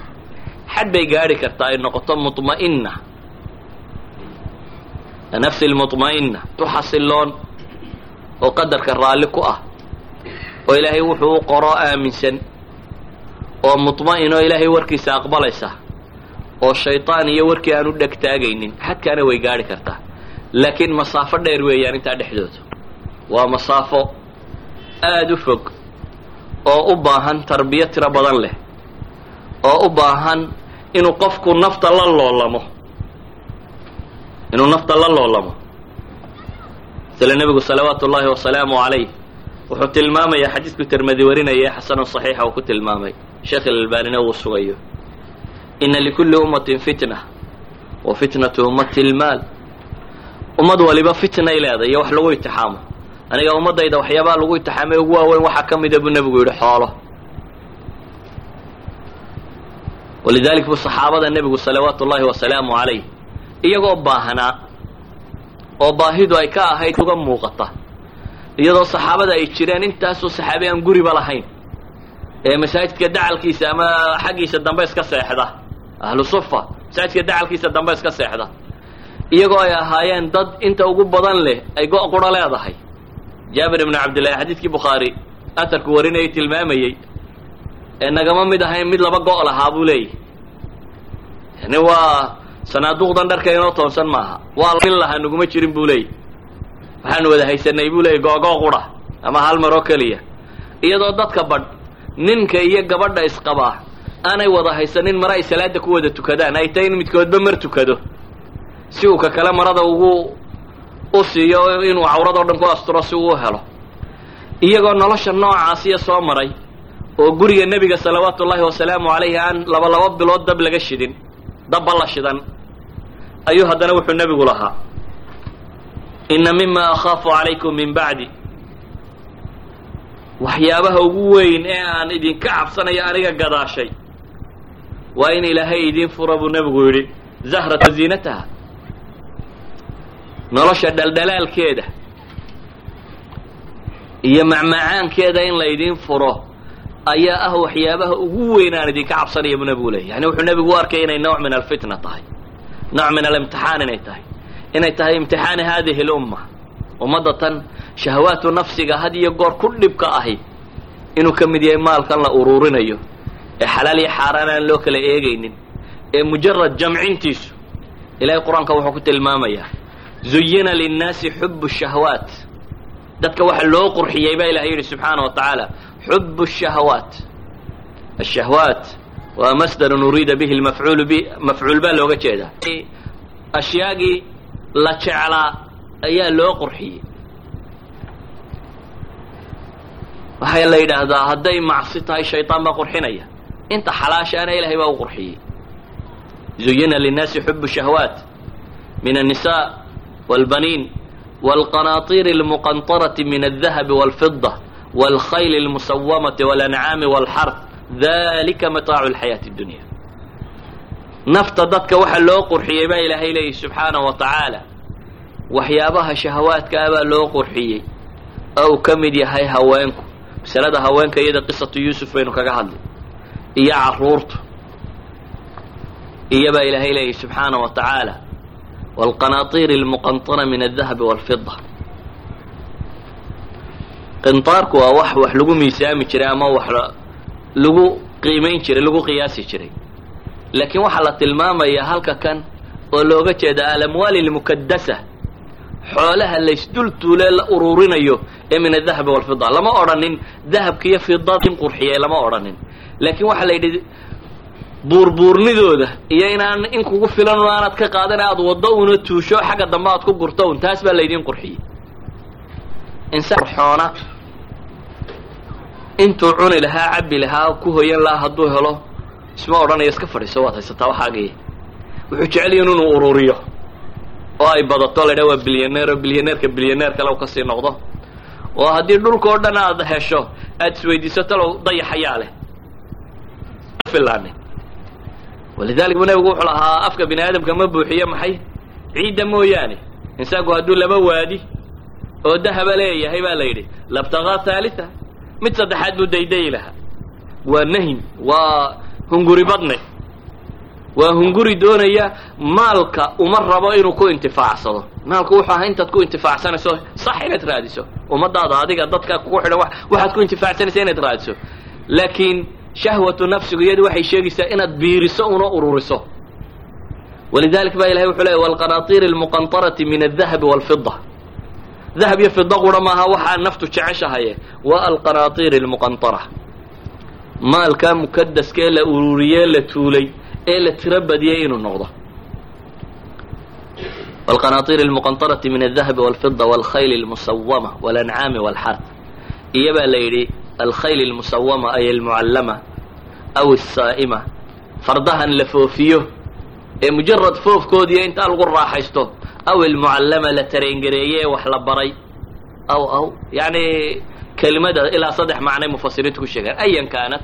S2: xad bay gaadhi kartaa ay noqoto muطma'ina nafsi lmuطma'ina tu xasiloon oo qadarka raalli ku ah oo ilaahay wuxuu u qoro aaminsan oo muطma'in oo ilaahay warkiisa aqbalaysa oo shayطaan iyo warkii aan u dheg taagaynin xadkaana way gaadhi kartaa laakiin masaafo dheer weeyaan intaa dhexdooda. Waa masaafo aada u fog oo u baahan tarbiya tiro badan leh oo u baahan inuu qofku nafta la loolamo. Inuu nafta la loolamo. Sila nebigu salawaatu ullaahi wasalaamu calayh wuxuu tilmaamayaa xadiidku tirmadi warinaya xasanun saxiixa uu ku tilmaamay. Sheekh ilalbaanina wuu sugayo. Ina likulli ummatin fitna wa fitnatu ummati lmaal ummad waliba fitnay leedahay iyo wax lagu itixaamo. Aniga ummaddayda waxyaabaha lagu itixaamay ugu waaweyn waxaa ka mida buu nebigu yidhi xoolo. Walidalik buu saxaabada nebigu salawaatu ullaahi wasalaamu calayh iyagoo baahnaa oo baahidu ay ka ahayd uga muuqata iyadoo saxaabada ay jireen intaasoo saxaabi aan guriba lahayn ee masaajidka dacalkiisa ama xaggiisa dambe iska seexda ahlu sufa masaajidka dacalkiisa dambe iska seexda iyagoo ay ahaayeen dad inta ugu badan leh ay go' qura leedahay. Jaabir ibnu cabdillahi xadiidkii bukhaari atarku warinayay tilmaamayey ee nagama mid ahayn mid laba go' lahaa buu leeyahy yani waa sanaaduuqdan dharka inoo toonsan maaha. Waa in lahaa naguma jirin buu leeyahy waxaanu wada haysanay buu leeyay googoo qura ama hal mar oo keliya. Iyadoo dadka badh ninka iyo gabadha isqabaa aanay wada haysanin mare ay salaada ku wada tukadaan? Ay tahay in midkoodba mar tukado si uu ka kale marada ugu u siiyo inuu cawradoo dhan ku asturo si uu u helo. Iyagoo nolosha noocaasiya soo maray oo guriga nebiga salawaatu ullaahi wasalaamu calayhi aan laba laba bilood dab laga shidin dabba la shidan ayuu haddana wuxuu nebigu lahaa. Ina mima akhaafu calaykum min bacdi. Waxyaabaha ugu weyn ee aan idinka cabsanayo aniga gadaashay waa in ilaahay idiin fura buu nebigu yidhi zahrata ziinataha nolosha dhaldhalaalkeeda iyo macmacaankeeda in la idiin furo ayaa ah waxyaabaha ugu weyn aan idinka cabsanaya buu nebigu leeyay yani wuxuu nebigu u arkay inay nooc min alfitna tahay nooc min alimtixaan inay tahay inay tahay imtixaani hadihi lumma. Ummadda tan shahawaatu nafsiga had iyo goor ku dhibka ahi inuu ka mid yahay maalkan la uruurinayo ee xalaal iyo xaaraan aan loo kala eegaynin ee mujarad jamcintiisu ilahay qur'aanka wuxuu ku tilmaamayaa zuyina linnaasi xubu shahwaat dadka waxa loo qurxiyey baa ilahay yidhi subxaana wa tacaala xubu shahawaat ashahwaat waa masdarun uriida bihi lmafcuulu bi mafcuul baa looga jeedaa ashyaagii la jeclaa ayaa loo qurxiyey waxaa la yidhaahdaa hadday macsi tahay shayطaan baa qurxinaya inta xalaashaana ilahay baa u qurxiyey zuyina linnaasi xubu shahwaat min الnisaء والبنين والقناطير المقنطرة من الذهب والفضة والخيل المسومة والأنعام والحرث. ذلika mataacu اlxayaati اddunya nafta dadka waxa loo qurxiyey baa ilaahay leeyahy subxaana wa tacaala waxyaabaha shahawaadka ah baa loo qurxiyey oo uu ka mid yahay haweenku masalada haweenka iyada qisatu yuusuf baynu kaga hadlay iyo caruurtu iyo baa ilaahay leeyahy subxaana wa tacaala wاlqanaطiir اlmuqanطara min الdahabi wاlfida qinطaarku waa wax wax lagu miisaami jiray ama wax lagu qiimayn jiray lagu qiyaasi jiray laakiin waxaa la tilmaamayaa halka kan oo looga jeeda alamwaali اlmukadasa xoolaha laysdul tuulee la uruurinayo ee min adahabi walfida lama odhanin dahabka iyo fidadin qurxiyey lama odhanin laakiin waxaa la yidhi buurbuurnidooda iyo inaan in kugu filan un aanad ka qaadan aad waddo una tuusho xagga dambe aad ku gurto un taas baa laydin qurxiyey insaan xoona intuu cuni lahaa cabbi lahaa ku hoyan lahaa hadduu helo isma odhanayo iska fadhiiso waad haysataa waxaagii wuxuu jeceliyin inuu ururiyo. Oo ay badato la ydhaha waa bilyaneer oo bilyaneerka bilyaneer kale u ka sii noqdo. Oo haddii dhulka oo dhan aad hesho aad isweydiiso talow dayaxayaa leh walidalik bu nabigu wuxuu lahaa afka bini aadamka ma buuxiyo maxay? Ciidda mooyaane. Insaanku hadduu laba waadi oo dahaba leeyahay baa la yidhi labtagaa haalita mid saddexaad buu daydayi lahaa. Waa nahim waa hunguri badne. Waa hunguri doonaya maalka uma rabo inuu ku intifaacsado. Maalku wuxuu ahaa intaad ku intifaacsanayso sax inaad raadiso. Ummadaada adiga dadka kugu xidhan waxaad ku intifaacsanaysa inaad raadiso. Laakiin shahwatu nafsigu iyadu waxay sheegaysaa inaad biiriso unoo ururiso. Walidaalika baa ilahay wuxuu leeyay walqanaatiiri almuqantarati min aldahabi walfida dahab iyo fida qura maaha waxaa naftu jeceshahaye. Waa alqanaatiiri almuqantara. Maalkaa mukadaska ee la ururiyee la tuulay ee la tiro badiyey inuu noqdo. Walqanaatiiri almuqantarati min aldahabi walfida walkhayli almusawama walancaami walxar iyabaa la yidhi alkhayl اlmusawama ay almucallama aw asaa'ima fardahan la foofiyo ee mujarad foofkoodiiyo intaa lagu raaxaysto aw almucallama la tareengareeyee wax la baray aw aw yani kelimada ilaa saddex macnay mufasiriintu ku sheegaan ayan kaanat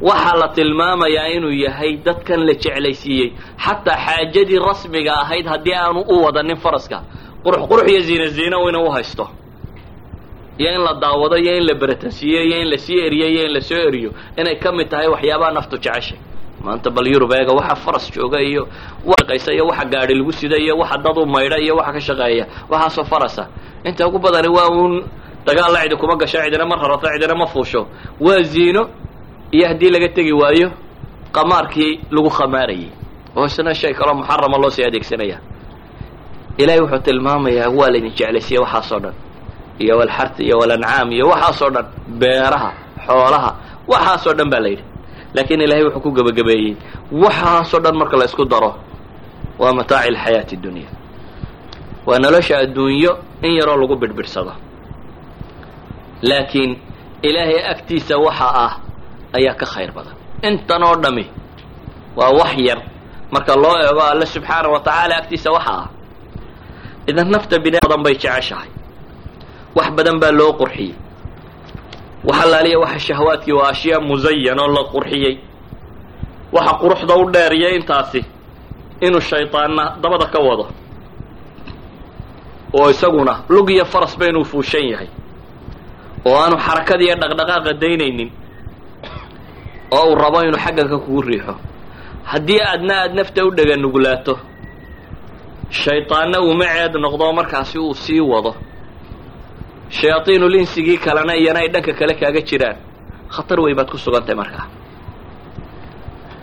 S2: waxaa la tilmaamayaa inuu yahay dadkan la jeclaysiiyey xataa xaajadii rasmiga ahayd haddii aanu u wada nin faraska qurux qurux iyo ziina ziino ina u haysto iyo in la daawado iyo in la beratansiiyo iyo in la sii eriyo iyo in la soo eriyo inay ka mid tahay waxyaabaha naftu jeceshay. Maanta bal yurub eega waxa faras jooga iyo shaqaysa iyo waxa gaadhi lagu sida iyo waxa dad u maydha iyo waxa ka shaqeeya. Waxaasoo farasa. Inta ugu badani waa uun dagaalla cidi kuma gasho cidina ma rarato cidina ma fuusho. Waa ziino iyo haddii laga tegi waayo qamaarkii lagu khamaarayay. Oo shay kaloo muxarama loo sii adeegsanaya. Ilaahay wuxuu tilmaamayaa waa laydin jeclaysiiya waxaasoo dhan iyo walxarta iyo walancaam iyo waxaasoo dhan beeraha xoolaha waxaasoo dhan baa la yidhi. Laakiin ilaahay wuxuu ku gebagabeeyey waxaasoo dhan marka la isku daro waa mataaci alxayaati dunya. Waa nolosha adduunyo in yaroo lagu bidhbidhsado laakiin ilaahay agtiisa waxa ah ayaa ka khayr badan. Intan oo dhami waa wax yar marka loo eego alle subxaana wa tacaala agtiisa waxa ah. Idan nafta bini badan bay jeceshahay wax badan baa loo qurxiyey. Waxa laaliya waxa shahawaadkii waa ashyaa musayan oo la qurxiyey. Waxa quruxda u dheeriya intaasi inuu shaydaanna dabada ka wado. Oo isaguna lug iyo farasba inuu fuushan yahay. Oo aanu xarakada iyo dhaqdhaqaaqa daynaynin oo uu rabo inuu xagganka kugu riixo. Haddii aadna aada nafta u dhega nuglaato shaydaanna uuma ceed noqdo markaasi uu sii wado shayaadiinul insigii kalena iyana ay dhanka kale kaaga jiraan. Khatar weyn baad ku sugantahay markaa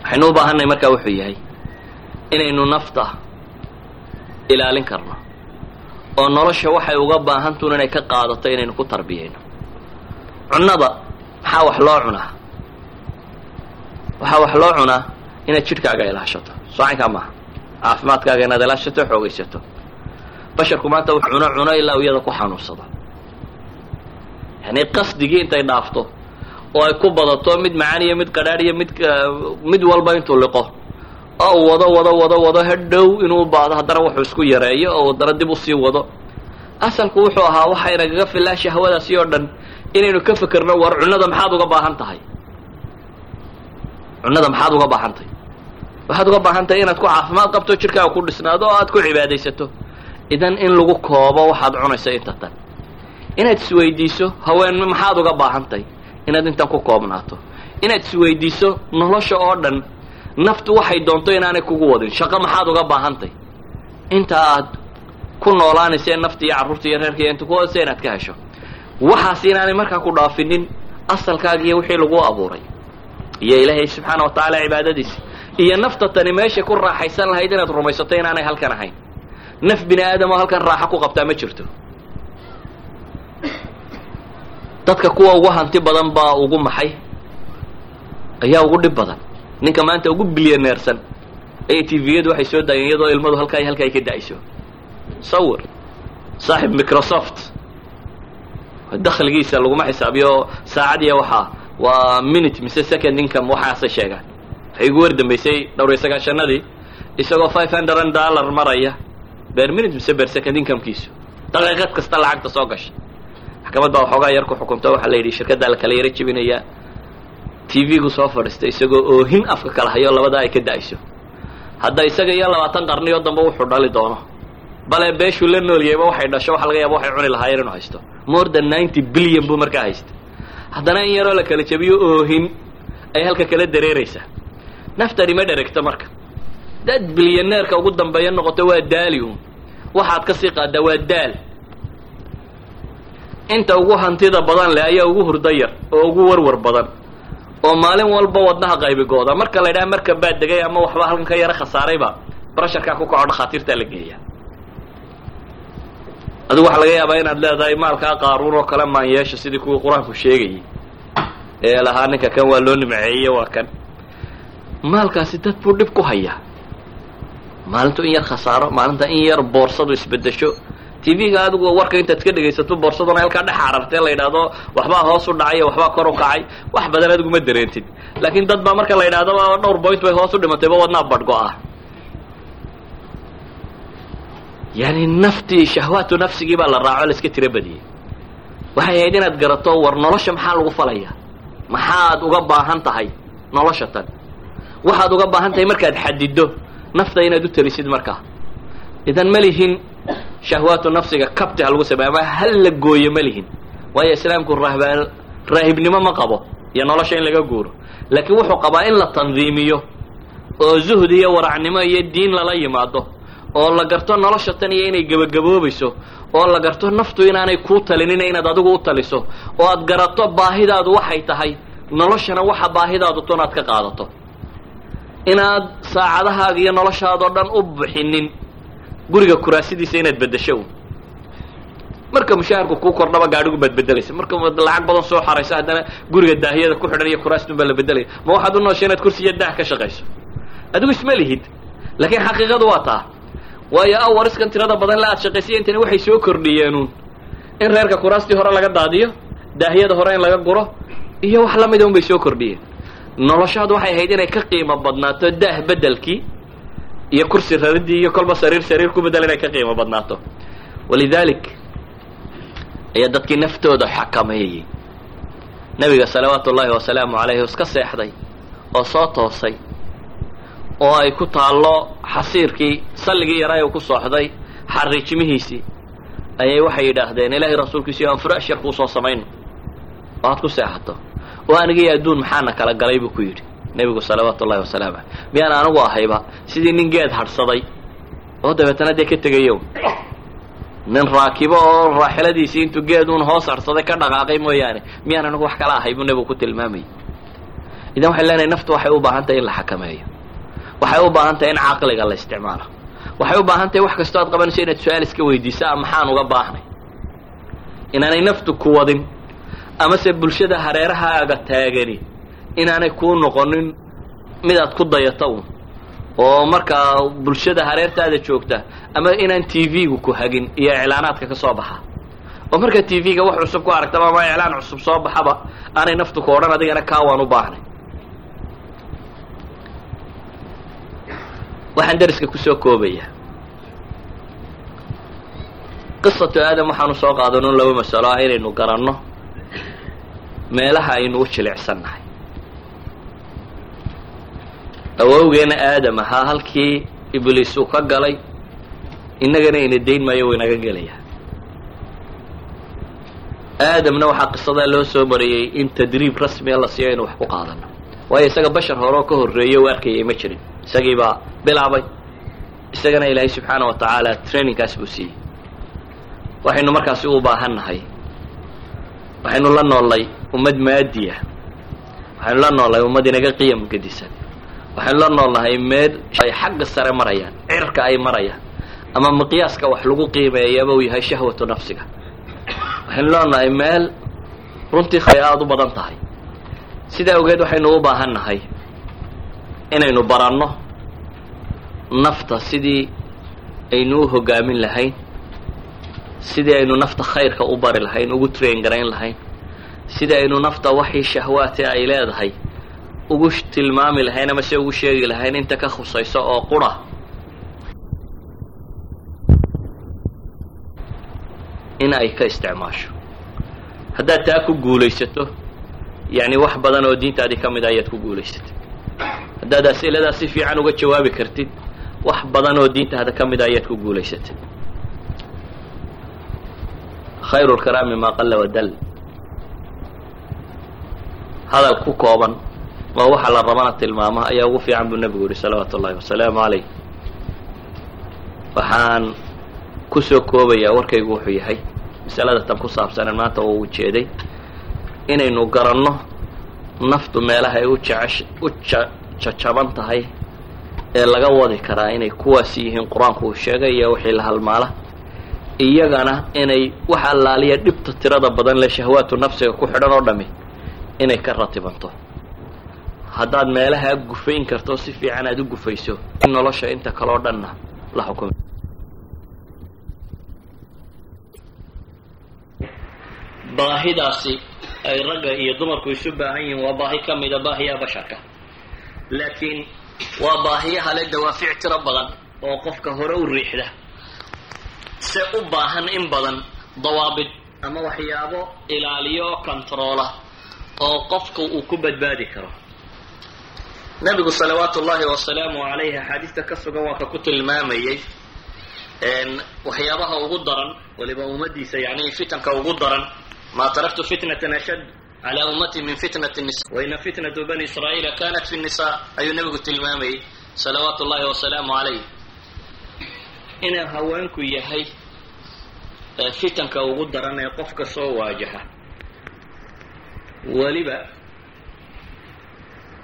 S2: waxaynu u baahannahay markaa wuxuu yahay inaynu nafta ilaalin karno oo nolosha waxay uga baahantuun inay ka qaadato inaynu ku tarbiyayno. Cunnada maxaa wax loo cunaa? Waxaa wax loo cunaa inaad jidhkaaga ilaashato. Socankaa maaha caafimaadkaaga inaad ilaashato xoogaysato. Basharku maanta wax cuno cuno ilaa iyada ku xanuunsado yani qasdigii intay dhaafto oo ay ku badato mid macaan iyo mid qadhaadh iyo mid mid walba intuu liqo. Oo uu wado wado wado wado hadhow inuu baado haddana wuxuu isku yareeyo oo haddana dib u sii wado. Asalku wuxuu ahaa waxaynagaga filaa shahwadaasi oo dhan inaynu ka fekerno war cunnada maxaad uga baahan tahay? Cunnada maxaad uga baahan tahay? Waxaad uga baahan tahay inaad ku caafimaad qabto jidhkaaga ku dhisnaado oo aad ku cibaadaysato. Idan in lagu koobo waxaad cunayso inta tan inaad isweydiiso haween maxaad uga baahan tahay inaad intan ku koobnaato. Inaad isweydiiso nolosha oo dhan naftu waxay doonto inaanay kugu wadin. Shaqo maxaad uga baahan tahay inta aad ku noolaanaysa nafta iyo carruurta iyo reerka iyo inta ku hoose inaad ka hesho. Waxaas inaanay markaa ku dhaafinin asalkaaga iyo wixii lagu abuuray. Iyo ilaahay subxaana wa tacaala cibaadadiisa. Iyo nafta tani meeshay ku raaxaysan lahayd inaad rumaysato inaanay halkan ahayn. Naf bini aadam oo halkan raaxo ku qabtaa ma jirto dadka kuwa ugu hanti badan baa ugu maxay? Ayaa ugu dhib badan. Ninka maanta ugu bilyaneersan ee tviyadu waxay soo daayeen iyadoo ilmadu halkaa iyo halka ay ka da'ayso. Sawir. Saaxib microsoft. Dakhligiisa laguma xisaabiyo saacadiya waxaa waa minute mise second income waxaasay sheegaan. Waxay ugu war dambaysay dhowr iyo sagaashanadii isagoo five hundred dollar maraya. Beer minute mise beer second incomekiisu. Daqiiqad kasta lacagta soo gasha maxkamad baa waxoogaa yar ku xukunto waxaa la yidhi shirkaddaa la kala yaro jebinayaa t v-gu soo fadhiistay isagoo oohin afka kala hayo labadaa ay ka da'ayso. Hadda isaga iyo labaatan qarniyoo dambe wuxuu dhali doono. Bale beeshuu la noolyayba waxay dhasho waxa laga yaaba waxay cuni lahaayeen inuu haysto. More than ninety billion buu markaa haystay. Haddana in yaroo la kala jebiyo oohin ay halka kala dareeraysaa. Naftani ma dheregto marka. Dad bilyaneerka ugu dambeeya noqoto waa daali un waxaad ka sii qaaddaa waa daal inta ugu hantida badan leh ayaa ugu hurdo yar oo ugu warwar badan oo maalin walba wadnaha qaybigooda. Marka la ydhaha marka baa degay ama waxba halkan ka yaro khasaarayba brasharkaa ku kaco dhakhaatiirtaa la geeya. Adigu waxaa laga yaabaa inaad leedahay maalkaa qaaruun oo kale maan yeesha sidii kuwii qur'aanku sheegayay ee lahaa ninka kan waa loo nimceeyey waa kan. Maalkaasi dad buu dhib ku hayaa. Maalintu in yar khasaaro maalinta in yar boorsadu isbedesho tv-ga adigu warka intaad ka dhegaysato boorsaduna halkaa dhex carartee la yidhaahdo waxbaa hoos u dhacay waxbaa kor u kacay wax badan adigu ma dareentid. Laakiin dad baa marka la yidhahdo dhowr point bay hoos u dhimatayba wadnaa badhgo-ah yani naftii shahwaatu nafsigii baa la raaco la iska tiro badiyey waxay ahayd inaad garato war nolosha maxaa lagu falaya? Maxaad uga baahan tahay nolosha tan? Waxaad uga baahan tahay markaad xadido nafta inaad u talisid markaa. Idan ma lihin shahwaatu nafsiga kabti ha lagu sameey ama hal la gooyo ma lihin waayo islaamku rahbaan raahibnimo ma qabo iyo nolosha in laga guuro laakiin wuxuu qabaa in la tandiimiyo oo zuhd iyo waracnimo iyo diin lala yimaado oo la garto nolosha tan iyo inay gebagaboobayso oo la garto naftu inaanay kuu talinina inaad adigu u taliso oo aad garato baahidaadu waxay tahay noloshana waxa baahidaadu to inaad ka qaadato inaad saacadahaaga iyo noloshaadoo dhan u bixinin guriga kuraasidiisa inaad beddesho un marka mushaharku kuu kordhaba gaadhigu baad bedelaysa marka lacag badan soo xarayso haddana guriga daahiyada ku xidhan iyo kuraastun baa la bedelaya ma waxaad u nooshay inaad kursi iyo daah ka shaqayso? Adigu isma lihid laakiin xaqiiqadu waa taa. Waayo awariskan tirada badan la aad shaqaysay intani waxay soo kordhiyeenuun in reerka kuraastii hore laga daadiyo daahiyada hore in laga guro iyo wax lamida un bay soo kordhiyeen. Noloshaadu waxay ahayd inay ka qiimo badnaato daah bedelkii iyo kursi raridii iyo kolba sariir sariir ku bedel inay ka qiimo badnaato. Walidalik ayaa dadkii naftooda xakameeyey. Nebiga salawaatu ullaahi wasalaamu calayhi iska seexday oo soo toosay oo ay ku taallo xasiirkii salligii yaraa uu ku sooxday xariijimihiisii ayay waxay yidhaahdeen ilaahay rasuulkiisi aan furaash yar samayno oo aad ku seexato. Oo anigii adduun maxaana kala galay buu ku yidhi nebigu salawaatu ullahi wasalaamu caleyh miyaan anigu ahayba sidii nin geed hadhsaday oo dabeetana dee ka tegayo nin raakibo oo raaxiladiisii intuu geeduun hoos hadhsaday ka dhaqaaqay mooyaane. Miyaan anigu wax kala ahay buu nebigu ku tilmaamayay idan waxay leenahay naftu waxay u baahan tahay in la xakameeyo. Waxay u baahan tahay in caqliga la isticmaalo. Waxay u baahan tahay wax kastoo aad qabanayso inaad su'aal iska weydiiso a maxaan uga baahnay inaanay naftu ku wadin amase bulshada hareerahaaga taagani inaanay kuu noqonin midaad ku dayato un. Oo markaa bulshada hareertaada joogta ama inaan t v-gu ku hagin iyo iclaanaadka ka soo baxa. Oo markaa t v-ga wax cusub ku aragtaba ama iclaan cusub soo baxaba aanay naftu ku odhan adigana kaa waan u baahnay waxaan dariska ku soo koobaya qisatu aadam waxaanu soo qaadano laba masalo ah inaynu garanno. Meelaha aynu u jilicsannahay awowgeena aadam ahaa halkii ibliis uu ka galay? Innagana ina dayn maayo wuu inaga gelaya aadamna waxaa qisadaa loo soo mariyey in tadriib rasmiga la siiyo inu wax ku qaadano waayo isaga bashar hore oo ka horreeye u arkayay ma jirin. Isagii baa bilaabay. Isagana ilaahay subxaana wa tacaala trainingkaas buu siiyey. Waxaynu markaasi u baahan nahay waxaynu la noolnay ummad maadiya waxaynu la noolnahay ummad inaga qiyam gedisan waxaynu la noolnahay meel ay xagga sare marayaan cirka ay marayaan ama miqyaaska wax lagu qiimeeyaba uu yahay shahwatu nafsiga. Waxaynu leenahay meel runtii ay aada u badan tahay. Sidaa awgeed waxaynu u baahan nahay inaynu baranno nafta sidii aynu u hogaamin lahayn sidii aynu nafta khayrka u bari lahayn ugu train garayn lahayn sidii aynu nafta waxii shahwaati ay leedahay ugu tilmaami lahayn ama se ugu sheegi lahayn inta ka khusayso oo qura. In ay ka isticmaasho. Haddaad taa ku guulaysato yacni wax badan oo diintaadii ka mid a ayaad ku guulaysatay haddaad as'iladaa si fiican uga jawaabi kartid wax badan oo diintaada ka mid a ayaad ku guulaysatay khayru lkalaami maa qalla wadal hadal ku kooban oo waxa la rabana tilmaama ayaa ugu fiican buu nebigu yihi salawaatu ullahi wasalaamu calayh. Waxaan ku soo koobayaa warkaygu wuxuu yahay masalada tan ku saabsanen maanta oo ujeeday inaynu garanno naftu meelaha ay u jecesh u ja jajaban tahay ee laga wadi karaa inay kuwaasi yihiin qur'aanku uu sheegay iyo wixii la halmaala. Iyagana inay wax allaaliya dhibta tirada badan le shahwaatu nafsiga ku xidhan oo dhami inay ka ratibanto haddaad meelaha gufayn karto si fiican aad u gufayso. In nolosha inta kaleo dhanna la xukumay baahidaasi ay ragga iyo dumarku isu baahan yihiin waa baahi ka mida baahiyaha basharka. Laakiin waa baahiyaha le dawaafic tiro badan oo qofka hore u riixda. Se u baahan in badan dawaabid ama waxyaabo ilaaliyo oo controola oo qofka uu ku badbaadi karo nabigu salawaatu ullahi wasalaamu calayhi axaadiista ka sugan waa ka ku tilmaamayay waxyaabaha ugu daran waliba ummadiisa yani fitanka ugu daran maa taraktu fitnatan ashad cala ummati min fitnati nisa waina fitnatu bani israa'iila kanat fi nisa ayuu nabigu tilmaamayay salawaatu ullahi wasalaamu calayh inuu haweenku yahay fitanka ugu daran ee qofka soo waajaha weliba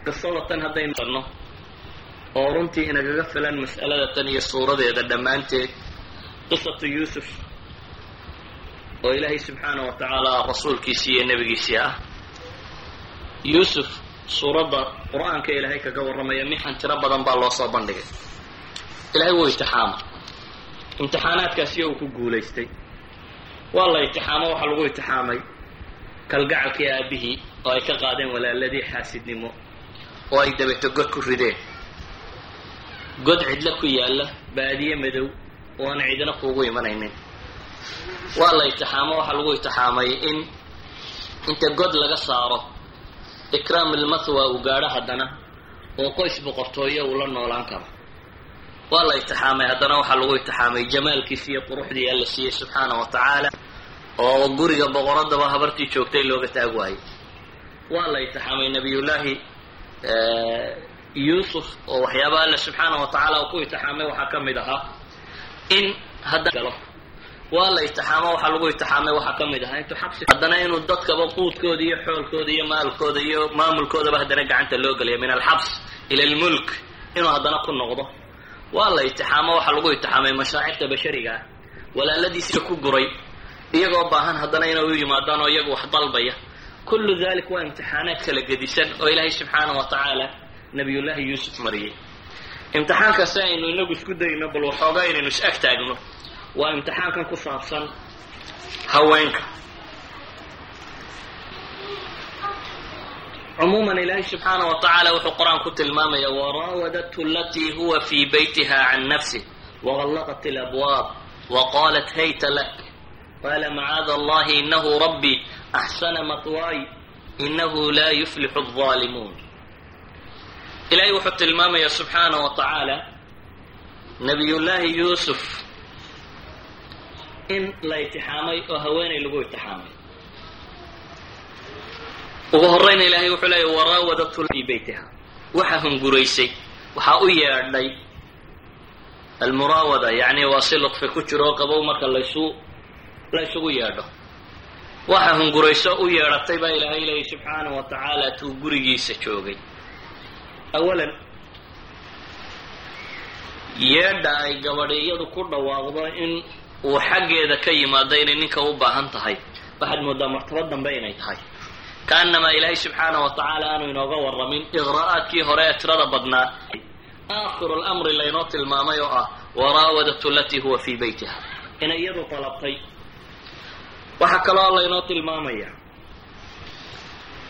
S2: qisada tan haddaynu no oo runtii inagaga filan mas'alada tan iyo suuradeeda dhammaanteed qisatu yuusuf oo ilaahay subxaana wa tacaala rasuulkiisii iyo nebigiisii ah. Yuusuf suuradda qur'aanka ilaahay kaga warramaya mixan tiro badan baa loo soo bandhigay. Ilahay wuu itixaama. Imtixaanaadkaasi uu ku guulaystay. Waa la itixaamo waxaa lagu itixaamay kalgacalkii aabihii oo ay ka qaadeen walaaladii xaasidnimo oo ay dabeeto god ku rideen. God cidlo ku yaalla baadiye madow oo aan cidina kuugu imanaynin. Waa la itixaamo waxaa lagu itixaamay in inta god laga saaro ikraam ilmathwa uu gaadho haddana oo qoys boqortooyo uu la noolaan karo. Waa la itixaamay haddana waxaa lagu itixaamay jamaalkiisi iyo quruxdii alla siiyey subxaana wa tacaala oo guriga boqoradaba habartii joogtay looga taag waayey. Waa la itixaamay nabiyullaahi yuusuf oo waxyaaba alla subxaana wa tacaala uu ku itixaamay waxaa ka mid ahaa in hadda galo. Waa la itixaamo waxaa lagu itixaamay waxaa ka mid ahaa. Intuu xabsi haddana inuu dadkaba quudkooda iyo xoolkooda iyo maalkooda iyo maamulkoodaba haddana gacanta loo gelaya min alxabs ila almulk inuu haddana ku noqdo. Waa la itixaamo waxaa lagu itixaamay mashaacirta bashariga ah walaaladiisa ku guray iyagoo baahan haddana inay u yimaadaan oo iyagu wax dalbaya kullu dalik waa imtixaanaad kala gedisan oo ilaahay subxaana wa tacaala nabiyullaahi yuusuf mariyey imtixaanka si aynu inagu isku dayno bal waxoogaa inaynu is ag taagno waa imtixaankan ku saabsan haweenka cumuuman ilaahay subxaana wa tacaala wuxuu qur'aan ku tilmaamaya waraawadathu alatii huwa fii baytiha can nafsih wagallaqat alabwaab waqaalat hayta lak qaala macaada allahi inahu rabbi axsana matwaay inahu laa yuflixu alظaalimuun ilaahay wuxuu tilmaamaya subxaana wa tacaala nabiyullaahi yuusuf in la itixaamay oo haweenay lagu itixaamay ugu horrayna ilaahay wuxuu leeya waraawadathu fii beytiha waxa hunguraysay waxaa u yeedhay almuraawada yacni waa si luqfi ku jiro oo qabow marka laysu la yeedho waxa hungurayso u yeedhatay baa ilaahay leeyay subxaana wa tacaala tuu gurigiisa joogay. Awalan yeedha ay gabadhi iyadu ku dhawaaqdo in uu xaggeeda ka yimaado inay ninka u baahan tahay. Waxaad moodaa martabad dambe inay tahay. Kaanamaa ilaahay subxaana wa tacaala aanu inooga warramin iqraa'aadkii hore ee tirada badnaa. Aakhiru lamri laynoo tilmaamay oo ah waraawadatu alatii huwa fii beytiha inay iyadu dalabtay waxaa kaloo laynoo tilmaamaya.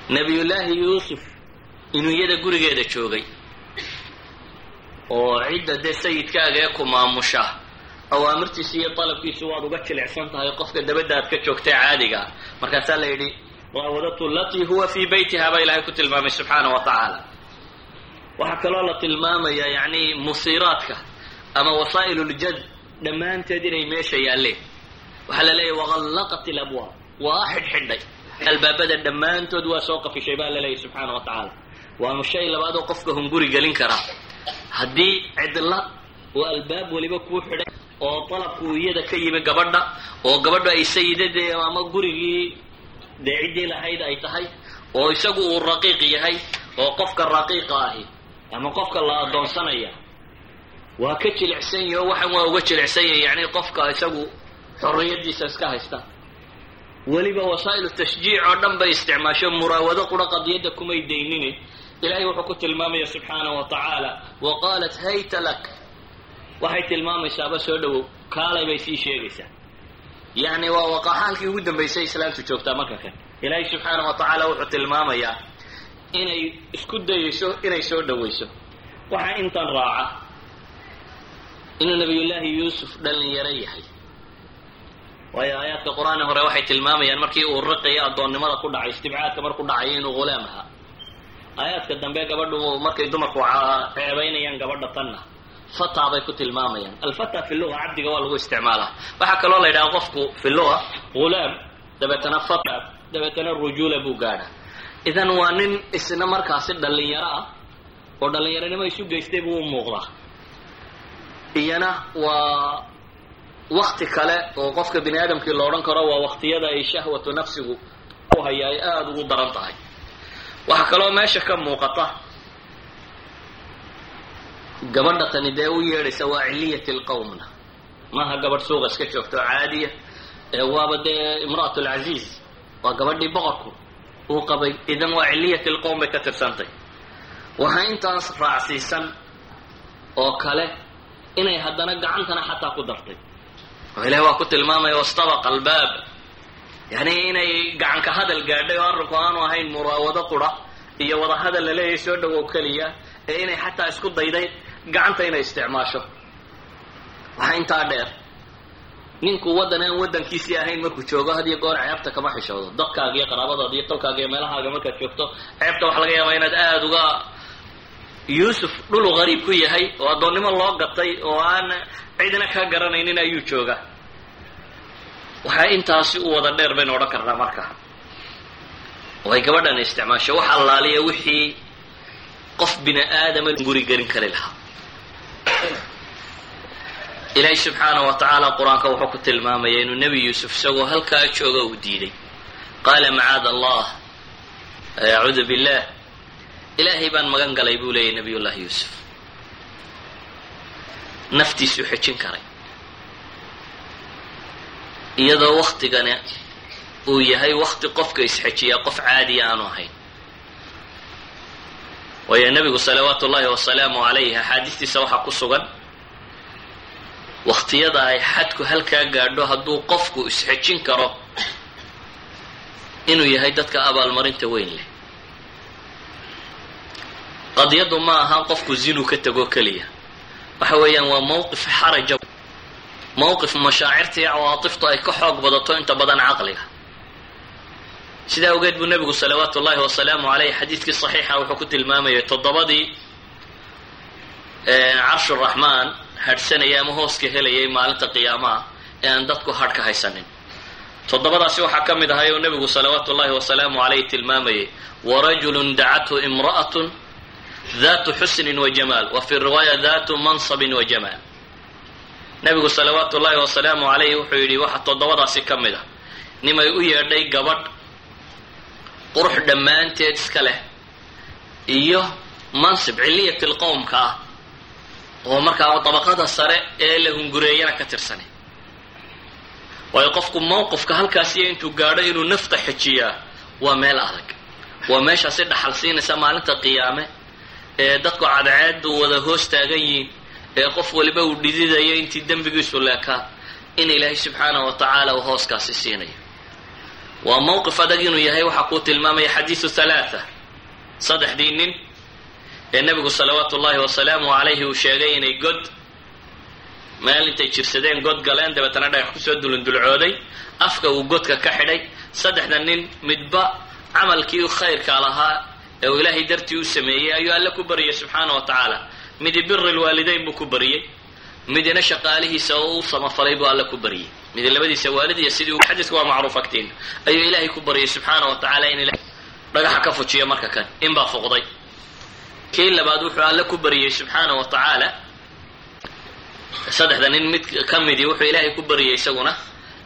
S2: Nabiyullaahi yuusuf inuu iyada gurigeeda joogay. Oo cidda dee sayidkaaga ee ku maamusha awaamirtiisa iyo dalabkiisu waad uga jilicsan tahay qofka dabadda aad ka joogtay caadiga. Markaasaa la yidhi raawadatu alatii huwa fii beytiha baa ilaahay ku tilmaamay subxaana wa tacaala. Waxaa kaloo la tilmaamaya yacni musiiraadka ama wasaa'il uljad dhammaanteed inay meesha yaalleen waxaa la leeyahy waqallaqat ilabwaab waa xidhxidhay albaabada dhammaantood waa soo qafishay baa la leeyahy subxaana wa tacaala. Waa shay labaad oo qofka hunguri gelin karaa. Haddii cidla oo albaab weliba kuu xidhay oo dalabku iyada ka yimi gabadha oo gabadhu ay sayidadee ama gurigii dee ciddii lahayd ay tahay oo isagu uu raqiiq yahay oo qofka raqiiqa ahi ama qofka la addoonsanaya waa ka jilicsan yahi oo waxan waa uga jilicsan yahay yacni qofka isagu xorriyaddiisa iska haysta. Weliba wasaa'ilu tashjiic oo dhan bay isticmaasho. Muraawado qura qadiyadda kumay daynine ilahay wuxuu ku tilmaamaya subxaana wa tacaala wa qaalat hayta lak. Waxay tilmaamaysaaba soo dhowow kaalay bay sii sheegaysaa. Yacni waa waqaxaalkii ugu dambaysay islaamtu joogtaa marka kan ilaahay subxaana wa tacaala wuxuu tilmaamayaa inay isku dayayso inay soo dhowayso waxaa intan raaca inuu nabiyullaahi yuusuf dhalinyaro yahay waayo aayaadka qur'aanka hore waxay tilmaamayaan markii uu riqiya addoonnimada ku dhacay istibcaadka markuu dhacay inuu ghulaam ahaa aayaadka dambe gabadhu markay dumarku ceebaynayaan gabadha tanna fata bay ku tilmaamayaan. Alfata fi luga cabdiga waa lagu isticmaalaa. Waxaa kaloo la yidhaha qofku fi luga ghulaam dabeetana fata dabeetana rujuula buu gaadha idan waa nin isna markaasi dhalinyaro ah oo dhallinyaronimo isu geystay buu u muuqdaa. Iyana waa wakti kale oo qofka bini aadamkii la odhan karo waa waktiyada ay shahwatu nafsigu u haya ay aada ugu daran tahay. Waxaa kaloo meesha ka muuqata gabadha tani dee u yeedhaysa waa ciliyat lqowmna maaha gabadh suuqa iska joogto caadiya. Ee waaba dee imra'at lcaziiz waa gabadhii boqorku uu qabay idan waa ciliyat lqowm bay ka tirsantay. Waxaa intaas raacsiisan oo kale inay haddana gacantana xataa ku dartay oo ilahi waa ku tilmaamaya wastabaqa albaab. Yani inay gacanka hadal gaadhay oo arrinku aanu ahayn muraawado qura iyo wada hadal la leeyahay soo dhowow keliya ee inay xataa isku dayday gacanta inay isticmaasho. Waxaa intaa dheer ninku waddan aan waddankiisii ahayn markuu joogo had iyo goor ceebta kama xishoodo. Dadkaaga iyo qaraabadaada iyo tolkaaga iyo meelahaaga markaad joogto ceebta waxa laga yaabaa inaad aada uga yuusuf dhulu qariib ku yahay oo addoonnimo loo gatay oo aan cidina ka garanaynin ayuu jooga. Waxaa intaasi u wada dheer baynu odhan karnaa marka. Oo ay gabadhan isticmaasho wax allaaliya wixii qof bini aadama guri gelin kari lahaa. Ilaahay subxaana wa tacaala qur'aanka wuxuu ku tilmaamaya inuu nebi yuusuf isagoo halkaa jooga uu diiday qaala macaada allah acuudu billah ilaahay baan magan galay buu leeyahy nabiy llahi yuusuf. Naftiisuu xejin karay. Iyadoo waktigani uu yahay wakti qofka isxejiyaa qof caadiya aanu ahayn. Waayo nebigu salawaatu ullahi wasalaamu calayh axaadiistiisa waxaa ku sugan waktiyada ay xadku halkaa gaadho hadduu qofku isxejin karo inuu yahay dadka abaalmarinta weyn leh qadiyaddu ma aha qofku zinu ka tego keliya waxa weeyaan waa mawqif xaraja. Mawqif mashaacirta iyo cawaatiftu ay ka xoog badato inta badan caqliga. Sidaa awgeed buu nebigu salawaatu ullahi wasalaamu caleyh xadiidkii saxiixa wuxuu ku tilmaamayay toddobadii carshu raxmaan hadhsanayay ama hooska helayay maalinta qiyaamaha ee aan dadku hadh ka haysanin. Toddobadaasi waxaa ka mid ahay oo nebigu salawaatu ullahi wasalaamu caleyh tilmaamayay warajulun dacathu imra'atun datu xusnin wa jamaal wa fi riwaaya datu mansabin wa jamaal nebigu salawaatu ullahi wasalaamu calayhi wuxuu yidhi waxa toddobadaasi ka mid a nimay u yeedhay gabadh qurux dhammaanteed iska leh iyo mansib ciliyati lqowmka ah oo markaa dabaqada sare ee la hungureeyana ka tirsanay. Waayo qofku mawqifka halkaasiyo intuu gaadho inuu nafta xejiyaa waa meel adag. Waa meeshaasi dhaxal siinaysa maalinta qiyaame ee dadku cadceedu wada hoos taagan yihiin ee qof waliba uu dhididayo intii dembigiisu leekaa in ilaahay subxaana wa tacaala uu hooskaasi siinayo. Waa mawqif adag inuu yahay waxaa kuu tilmaamaya xadiidu halaatha saddexdii nin ee nebigu salawaatu ullahi wasalaamu calayhi uu sheegay inay god meel intay jirsadeen god galeen dabeetana dhagax ku soo dulundulcooday afka uu godka ka xidhay saddexda nin midba camalkii khayrka lahaa ee uu ilaahay dartii u sameeyey ayuu alle ku baryay subxaana wa tacaala. Midi biri lwaalidayn buu ku baryey midina shaqaalihiisa oo u samafalay buu alle ku baryey midi labadiisa waalid iyo sidii xadiiska waa macruuf agtiin ayuu ilaahay ku baryay subxaana wa tacaala in dhagaxa ka fujiyo marka kan in baa fuqday. Kii labaad wuxuu alle ku baryey subxaana wa tacaala. Saddexda nin mid ka midii wuxuu ilaahay ku baryay isaguna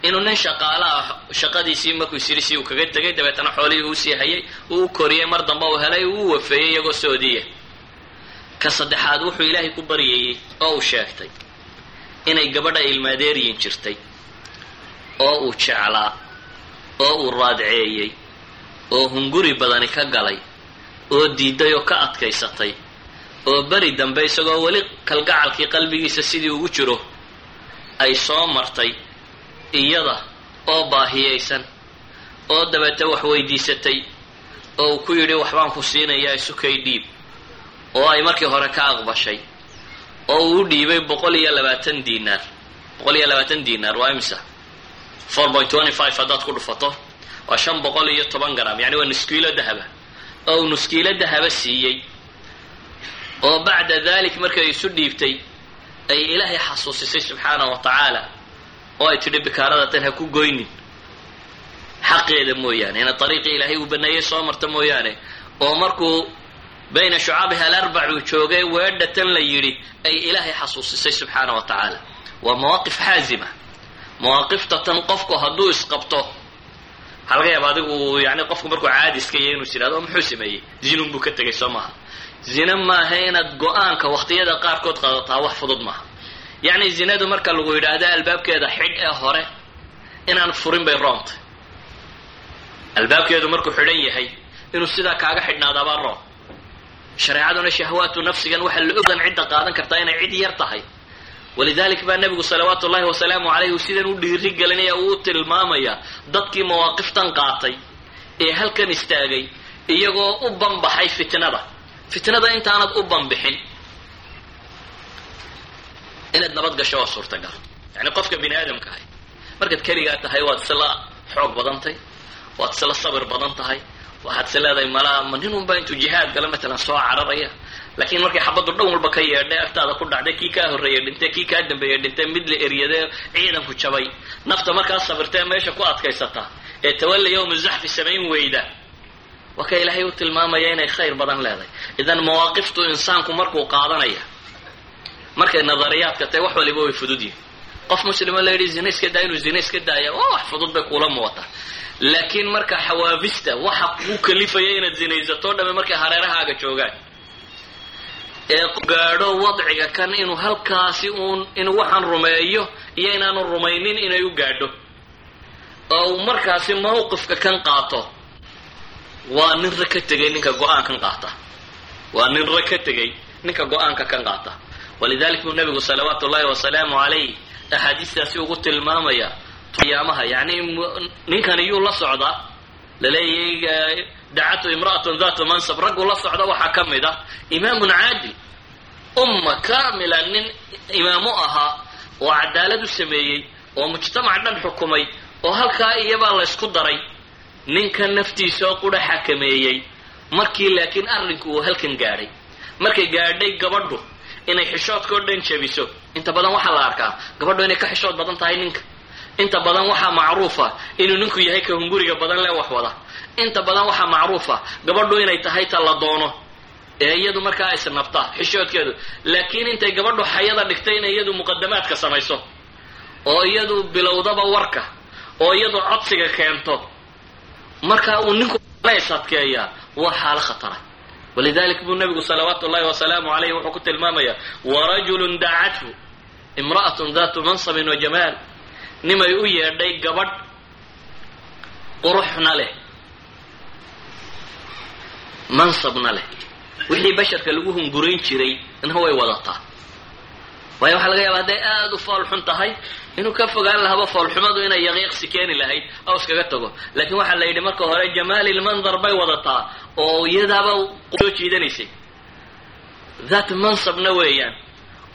S2: inuu nin shaqaala ah shaqadiisii markuu sirisii uu kaga tegay dabeetana xoolihii uu sii hayay uu koriyey mar damba uu helay uu wafeeyey iyagoo soodiya ka saddexaad wuxuu ilaahay ku baryayey oo uu sheegtay inay gabadha ilmaadeeryin jirtay oo uu jeclaa oo uu raadceeyey oo hunguri badani ka galay oo diiday oo ka adkaysatay oo beri dambe isagoo weli kalgacalkii qalbigiisa sidii ugu jiro ay soo martay iyada oo baahiyaysan oo dabeete wax weydiisatay oo uu ku yidhi waxbaan ku siinayaa isukay dhiib oo ay markii hore ka aqbashay oo uu dhiibay boqol iyo labaatan diinaar. Boqol iyo labaatan diinaar waa imisa? Four point twenty five haddaad ku dhufato. Waa shan boqol iyo toban garam yani waa nuskiilo dahaba. Oo uu nuskiilo dahaba siiyey oo bacda dalik markay isu dhiibtay ay ilaahay xasuusisay subxaana wa tacaala oo ay tidhi bikaarada tan ha ku goynin. Xaqeeda mooyaane ina ariiqii ilaahay uu baneeyey soo marta mooyaane. Oo markuu bayna shucaabiha alarbac uu joogay weedha tan la yidhi ay ilaahay xasuusisay subxaana wa tacaala. Waa mawaaqif xaazima. Mawaaqifta tan qofku hadduu isqabto waxaa laga yaaba adigu yani qofku markuu caadi iska yahay inuu is yihahdo o muxuu sameeyey? Zinun buu ka tegay soo maaha. Zina maaha inaad go'aanka waqtiyada qaarkood qaadataa wax fudud maaha yacni zinadu marka lagu yidhaahdo albaabkeeda xidh ee hore inaan furin bay roontay albaabkeedu markuu xidhan yahay inuu sidaa kaaga xidhnaadaabaa roon. Shareecaduna shahwaatu nafsigan waxaa la ogan cidda qaadan kartaa inay cid yar tahay. Walidalik baa nebigu salawaatu ullahi wasalaamu calayhi sidan u dhiiri gelinaya uu u tilmaamaya dadkii mawaaqiftan qaatay ee halkan istaagay iyagoo u banbaxay fitnada. Fitnada intaanad u banbixin inaad nabad gasho waa suurtagal. Yani qofka bini aadamka ahay markaad keligaa tahay waad isla xoog badantay waad isla sabir badan tahay waxaad is leedahay malaa ma nin unbaa intuu jihaad gala matalan soo cararaya. Laakiin markay xabaddu dhan walba ka yeedhay agtaada ku dhacday kii kaa horreeyay dhintay kii kaa dambeeyay dhintay mid la eryadee ciidanku jabay. Nafta markaa sabirtee meesha ku adkaysata ee tawalla yowma zaxfi samayn weyda waa ka ilaahay u tilmaamaya inay khayr badan leedahay. Idan mawaaqiftu insaanku markuu qaadanaya markay nadariyaadka tahay wax waliba way fudud yihiin qof muslimo la yidhi zina iska daa inuu zina iska daaya waa wax fudud bay kuula muuqataa. Laakiin marka xawaabista waxa kuu kalifaya inaad zinaysatoo dhamme markay hareerahaaga joogaan. Ee gaadho wadciga kan inuu halkaasi uun inuu waxaan rumeeyo iyo inaanu rumaynin inay u gaadho. Oo markaasi mawqifka kan qaato waa nin ra ka tegay ninka go'aankan qaata waa nin ra ka tegay ninka go'aanka kan qaata walidalik buu nabigu salawaatu ullahi wasalaamu calayh axaadiistaasi ugu tilmaamaya qiyaamaha. Yani ninkan iyuu la socdaa la leeyahay dacatu imra'atun datu mansab raggu la socda waxaa ka mid ah imaamun caadil umma kamila nin imaamu ahaa oo cadaalad u sameeyey oo mujtamac dhan xukumay oo halkaa iyabaa la ysku daray ninka naftiisa qudha xakameeyey markii laakiin arrinku uu halkan gaadhay. Markay gaadhay gabadhu inay xishoodka oo dhan jabiso inta badan waxaa la arkaa gabadhu inay ka xishood badan tahay ninka. Inta badan waxaa macruufa inuu ninku yahay ka hunguriga badan lee wax wada. Inta badan waxaa macruufa gabadhu inay tahay ta la doono. Ee iyadu markaa isnabta xishoodkeedu. Laakiin intay gabadhu xayada dhigtay inay iyadu muqadamaadka samayso. Oo iyadu bilowdaba warka oo iyadu codsiga keento. Marka uu ninku is adkeeyaa waa xaalo khatara walidalik buu nabigu salawaatu ullahi wasalaamu alayh wuxuu ku tilmaamaya warajulun dacathu imra'atun datu mansabin wa jamaal nimay u yeedhay gabadh quruxna leh mansabna leh wixii basharka lagu hungurayn jiray na way wadataa waayo waxaa laga yaaba hadday aada u foolxun tahay inuu ka fogaan lahaba foolxumadu inay yaqiiqsi keeni lahayd oo iskaga tago laakiin waxaa la yidhi marka hore jamaalilmandar bay wadataa oo iyadaaba soo jiidanaysay that mansabna weeyaan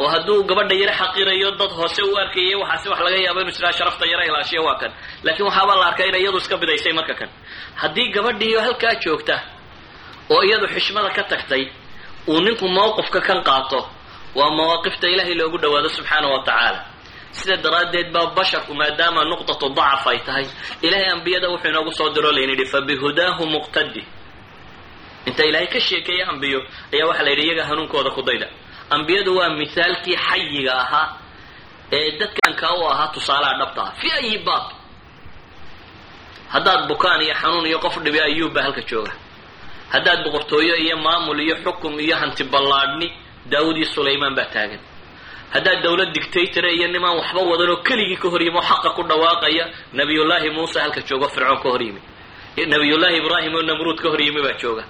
S2: oo hadduu gabadha yaro xaqirayo dad hoose u arkayay waxaase wax laga yaaba inu jiraa sharafta yaro ilaashiya waa kan. Laakiin waxaabaa la arkay inay iyadu iska bidaysay marka kan. Haddii gabadhiiyo halkaa joogta oo iyadu xishmada ka tagtay uu ninku mawqifka kan qaato waa mawaaqifta ilaahay loogu dhawaado subxaana wa tacaala. Sida daraaddeed baa basharku maadaama nuqdatu dacaf ay tahay. Ilaahay ambiyada wuxuu inoogu soo diro layn yidhi fabihudaahu muqtadi inta ilaahay ka sheekeeya ambiyo ayaa waxaa la yidhi iyaga hanuunkooda ku dayda. Ambiyadu waa mithaalkii xayiga ahaa ee dadkankaa u ahaa tusaalaha dhabta ah fi ayi baab haddaad bukaan iyo xanuun iyo qof dhibi ayuub baa halka jooga. Haddaad boqortooyo iyo maamul iyo xukum iyo hanti ballaadhni daawud iyo sulaymaan baa taagan. Haddaad dawlad dictatora iyo nimaan waxba wadan oo keligii ka hor yimi oo xaqa ku dhawaaqaya nabiyullaahi muuse halka joogo fircoon ka hor yimi nabiyullaahi ibraahim oo namruud ka hor yimi baa jooga.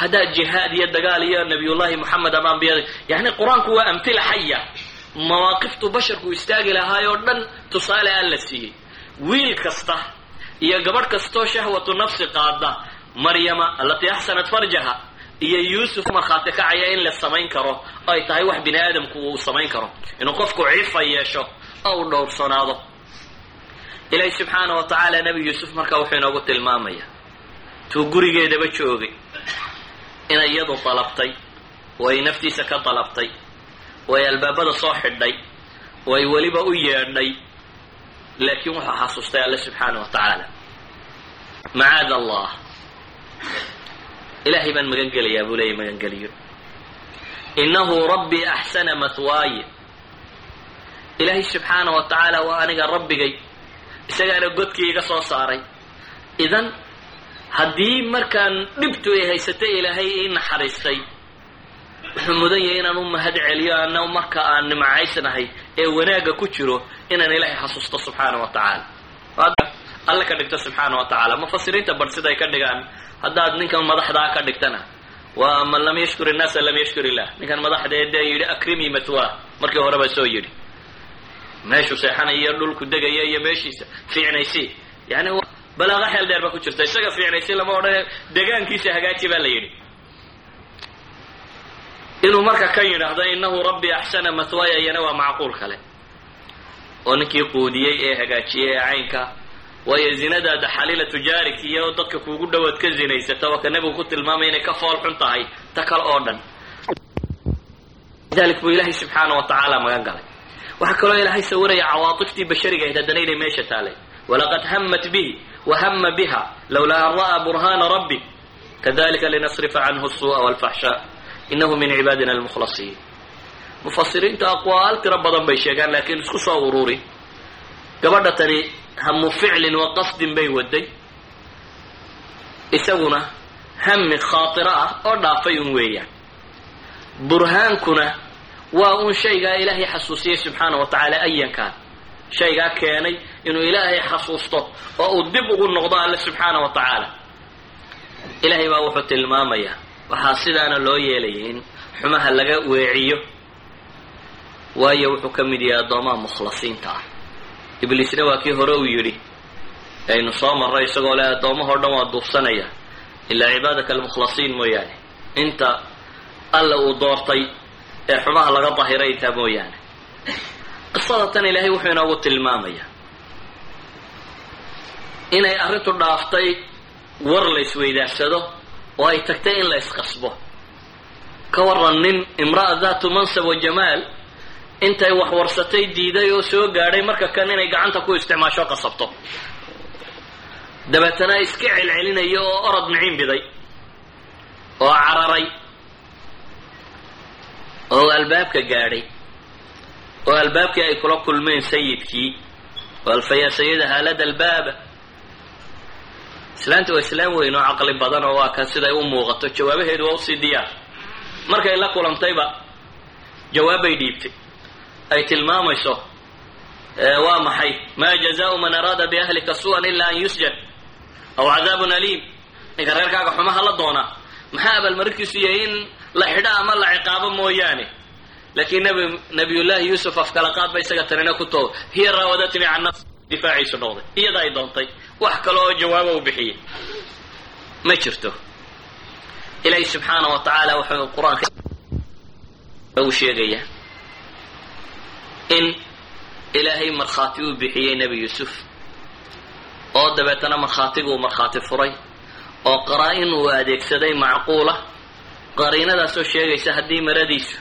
S2: Haddaad jihaad iyo dagaal iyo nabiyullaahi moxamed ama ambiyada yani qur'aanku waa amtila xaya. Mawaaqiftu basharku istaagi lahaay oo dhan tusaale aan la siiyey. Wiil kasta iyo gabadh kastoo shahwatu nafsi qaada maryama allatii axsanat farjaha iyo yuusuf markhaati kacaya in la samayn karo ay tahay wax bini aadamku uu samayn karo. Inuu qofku cifa yeesho oo uu dhowrsanaado ilaahi subxaana wa tacaala nebi yuusuf markaa wuxuu inoogu tilmaamaya tuu gurigeedaba joogay inay iyadu dalabtay oo ay naftiisa ka dalabtay oo ay albaabada soo xidhay oo ay weliba u yeedhay laakiin wuxuu xasuustay alle subxaana wa tacaala. Macaad allah ilaahay baan magan gelayaa buu leeya magangeliyo. Innahu rabbii axsana mathwaaya ilaahay subxaana wa tacaala waa aniga rabbigay isagaana godkii iga soo saaray. Idan haddii markaan dhibtu ay haysatay ilaahay ii naxariistay wuxuu mudan yahay inaan u mahad celiyo ana marka aan nimacaysnahay ee wanaagga ku jiro inaan ilaahay xasuusto subxaana wa tacaala. Alle ka dhigto subxaana wa tacaala. Mufasiriinta bar siday ka dhigaan haddaad ninkan madaxdaa ka dhigtana waa man lam yashkur innaasa lam yashkur illah. Ninkan madaxdee dee yidhi akrimi matwa. Markii horeba soo yidhi meeshuu seexanaya dhulku degaya iyo meeshiisa fiicnaysi. Yani balaaqa xeel dheer baa ku jirta. Isaga fiicnaysi lama odhane degaankiisa hagaaji baa la yidhi. Inuu marka kan yidhaahdo innahu rabbii axsana mathwaaya iyana waa macquul kale. Oo ninkii quudiyey ee hagaajiyey ee caynka. Waayo zinadaada xaliilatu jaarik iyo dadka kuugu dhowaad ka zinaysata waa ka nebigu ku tilmaamaya inay ka fool xun tahay. Ta kale oo dhan. Lidalik buu ilaahay subxaana wa tacaala magan galay waxaa kaloo ilaahay sawiraya cawaatiftii bashariga ahayd haddana inay meesha taalay. Walaqad hamat bihi wahama biha lowlaa an ra'aa burhana rabbi. Kadalika linasrifa canhu suu'a walfaxshaa inahu min cibaadina almukhlasiin. Mufasiriintu aqwaal tiro badan bay sheegaan laakiin isku soo ururi gabadha tani hamu ficlin wa qasdin bay waday isaguna hami khaatiro ah oo dhaafay un weeyaan. Burhaankuna waa un shaygaa ilaahay xasuusiyey subxaana wa tacaala ayankaan shaygaa keenay inuu ilaahay xasuusto oo uu dib ugu noqdo alle subxaana wa tacaala. Ilaahay baa wuxuu tilmaamayaa waxaa sidaana loo yeelayay in xumaha laga weeciyo waayo wuxuu ka mid yahay addoomaha mukhlasiinta ah. Ibliisna waa kii hore uu yidhi aynu soo marray isagoo le addoommahao dhan waa duufsanaya. Ilaa cibaadaka almukhlasiin mooyaane. Inta alla uu doortay ee xumaha laga dahiray intaa mooyaane qisada tan ilaahay wuxuu inoogu tilmaamayaa. Inay arrintu dhaaftay war la isweydaarsado oo ay tagtay in la isqasbo. Ka waran nin imra'a daatu mansab wa jamaal intay wax warsatay diiday oo soo gaadhay marka kan inay gacanta ku isticmaasho qasabto. Dabeetana iska celcelinayo oo orod miciin biday oo cararay oo albaabka gaadhay oo albaabkii ay kula kulmeen sayidkii oo alfayaa sayida haalada albaaba islaanta waa islaam weyn oo caqli badan oo waa kan siday u muuqato. Jawaabaheedu waa u sii diyaar. Markay la kulantayba jawaabbay dhiibtay. Ay tilmaamayso waa maxay? Maa jazaau man araada biahlika su'an ila an yusjad. Aw cadaabun aliim. Ninka reerkaaga xumaha la doona maxaa abaalmarinkiisu yahay in la xidho ama la ciqaabo mooyaane. Laakiin nbi nabiyullaahi yuusuf afkalaqaad ba isaga tanina ku too hiya raawadatnii can nafsi difaaciisu noqday iyada ay doontay wax kale oo jawaabo u bixiyey. Ma jirto. Ilaahi subxaana wa tacaala wuxuu qur'aanka u sheegayaa in ilaahay markhaati uu bixiyey nebi yuusuf oo dabeetana markhaatiguu markhaati furay oo qaraa-in uu adeegsaday macquula qariinadaasoo sheegaysa haddii maradiisu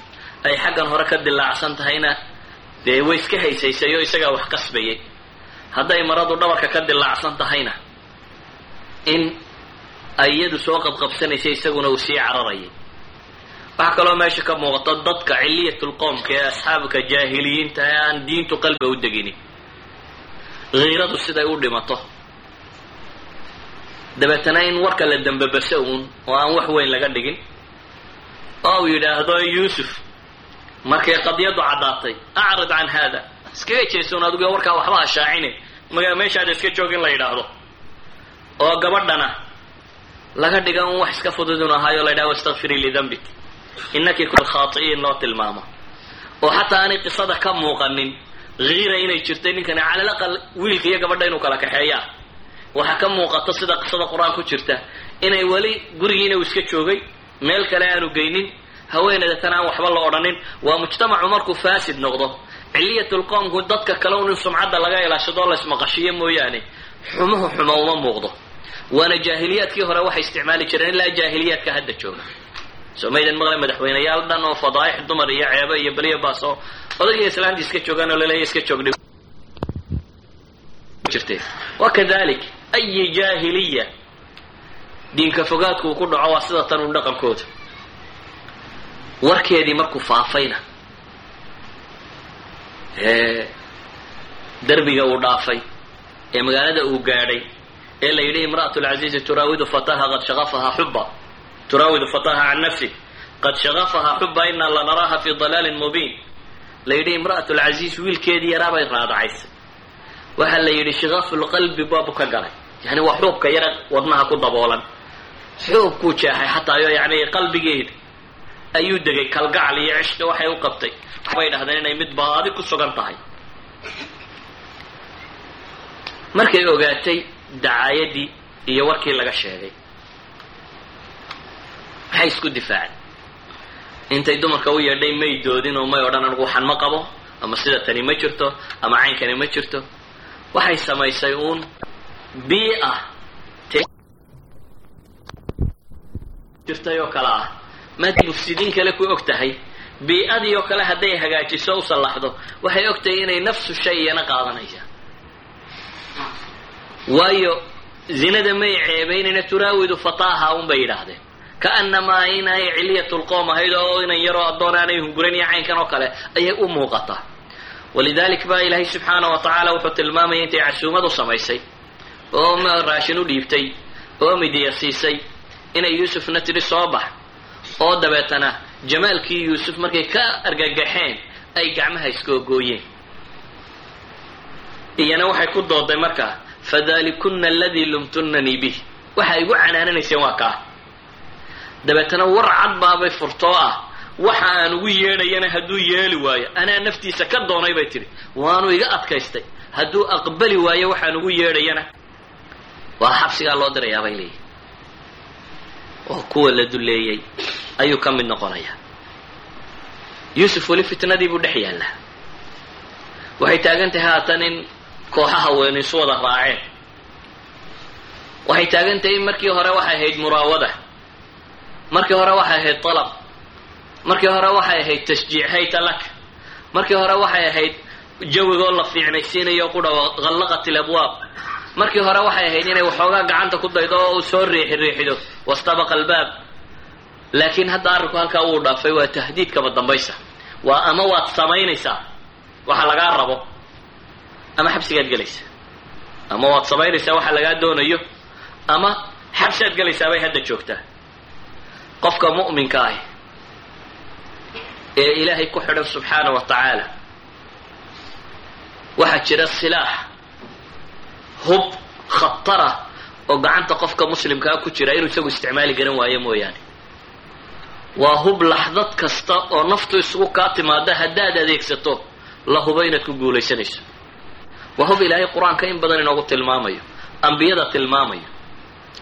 S2: ay xaggan hore ka dilaacsan tahayna dee way iska haysaysay oo isagaa wax qasbayay. Hadday maradu dhabarka ka dilaacsan tahayna in ay iyadu soo qabqabsanaysay isaguna uu sii cararayay. Waxaa kaloo meesha ka muuqata dadka ciliyatulqowmka ee asxaabka jaahiliyiinta ee aan diintu qalbiga u deginin hiiradu siday u dhimato. Dabeetana in warka la dambabaso uun oo aan wax weyn laga dhigin oo uu yidhaahdo yuusuf markay qadiyaddu caddaatay acrid can haada. Iskaga jeesoon adigu warkaa waxba hashaacine maga meeshaada iska joog in la yidhaahdo. Oo gabadhana laga dhiga un wax iska fududun ahaayo la ydhaha wastakfirii lidambik innaki kun khaati'iin loo tilmaamo. Oo xataa aanay qisada ka muuqanin hiira inay jirtay ninkani cala alaqal wiilka iyo gabadha inuu kala kaxeeyaa waxaa ka muuqato sida qisada qur'aan ku jirta inay weli gurigiina uu iska joogay meel kale aanu geynin haweeneydatan aan waxba la odhanin waa mujtamacu markuu faasid noqdo. Ciliyatulqoomku dadka kale un in sumcadda laga ilaashadoo laysmaqashiyo mooyaane xumuhu xuma uma muuqdo. Waana jaahiliyaadkii hore waxay isticmaali jireen ilaa jaahiliyaadka hadda jooga. Soo maydan maqle madaxweyneyaal dhan oo fadaaix dumar iyo ceebo iyo beliya baas oo odagii islaantii iska joogaan oo laleeya iska joogdhi jirte wakadalik ayi jaahiliya diinka fogaadku uu ku dhaco waa sida tan un dhaqankooda. Warkeedii markuu faafayna derbiga uu dhaafay ee magaalada uu gaadhay ee la yidhi imra'atu lcaziizi turaawidu fataha qad shaqafaha xuba turaawidu fataha can nafsi qad shaqafaha xuba inaa lanaraaha fi dalaalin mubiin. La yidhi imra'atu lcaziiz wiilkeedii yaraabay raadacaysay waxaa la yidhi shikafulqalbi baabu ka galay. Yani waa xuubka yara wadnaha ku daboolan xuubkuu jeexay xataa yo yani qalbigeeda ayuu degay kalgacal iyo cishka waxay u qabtay. Bay dhahdeen inay mid baadi ku sugan tahay. Markay ogaatay dacaayadii iyo warkii laga sheegay maxay isku difaaceen. Intay dumarka u yeedhay may doodin oo may odhan anigu waxan ma qabo ama sida tani ma jirto ama caynkani ma jirto. Waxay samaysay uun bii-a jirtay oo kale ah. Maada mufsidiin kale ku og tahay bii-adii oo kale hadday hagaajiso u sallaxdo waxay og tahay inay nafsu shay iyana qaadanaysaa waayo zinada may ceebaynayna turaawidu fataaha un bay yidhaahdeen kaanamaa inay ciliyatulqoom ahayd oo inan yaroo addoon aanay hunguran iyo caynkan oo kale ayay u muuqataa walidalik baa ilaahay subxaana wa tacaala wuxuu tilmaamaya intay casuumad u samaysay oo raashin u dhiibtay oo midiya siisay inay yuusufna tidhi soo bax. Oo dabeetana jamaalkii yuusuf markay ka argagaxeen ay gacmaha iskoogooyeen iyana waxay ku dooday markaa fadalikuna aladii lumtunanii bih waxa igu canaananayseen waa kaa. Dabeetana war cad baabay furtoo ah. Waxa aan ugu yeedhayana hadduu yeeli waayo. Anaa naftiisa ka doonay bay tidhi. Waanu iga adkaystay. Hadduu aqbali waayo waxaan ugu yeedhayana. Waa xabsigaa loo dirayaa bay leeyihi oo kuwa la duleeyey ayuu ka mid noqonayaa. Yuusuf weli fitnadii buu dhex yaallaa. Waxay taagan tahay haatan in kooxaha weyn isu wada raaceen. Waxay taagan tahay in markii hore waxay ahayd muraawada. Markii hore waxay ahayd talab. Markii hore waxay ahayd tashjiic hayta lak markii hore waxay ahayd jawigoo la fiicnaysiinayo qudha hallaqat ilabwaab markii hore waxay ahayd inay waxoogaa gacanta ku daydo oo uu soo riixi riixido wastabaqa albaab. Laakiin hadda arrinku halkaa wuu dhaafay waa tahdiidkaba dambaysa. Waa ama waad samaynaysaa waxa lagaa rabo. Ama xabsigaad gelaysaa ama waad samaynaysaa waxa lagaa doonayo. Ama xabsiaad gelaysaa bay hadda joogtaa. Qofka mu'minka ahi ee ilaahay ku xidhan subxaana wa tacaala waxaa jira silaax hub khatara oo gacanta qofka muslimkaa ku jira inuu isagu isticmaali garan waayo mooyaane. Waa hub laxdad kasta oo naftu isugu kaa timaada haddaad adeegsato la hubo inaad ku guulaysanayso. Waa hub ilaahay qur'aanka in badan inoogu tilmaamayo ambiyada tilmaamayo.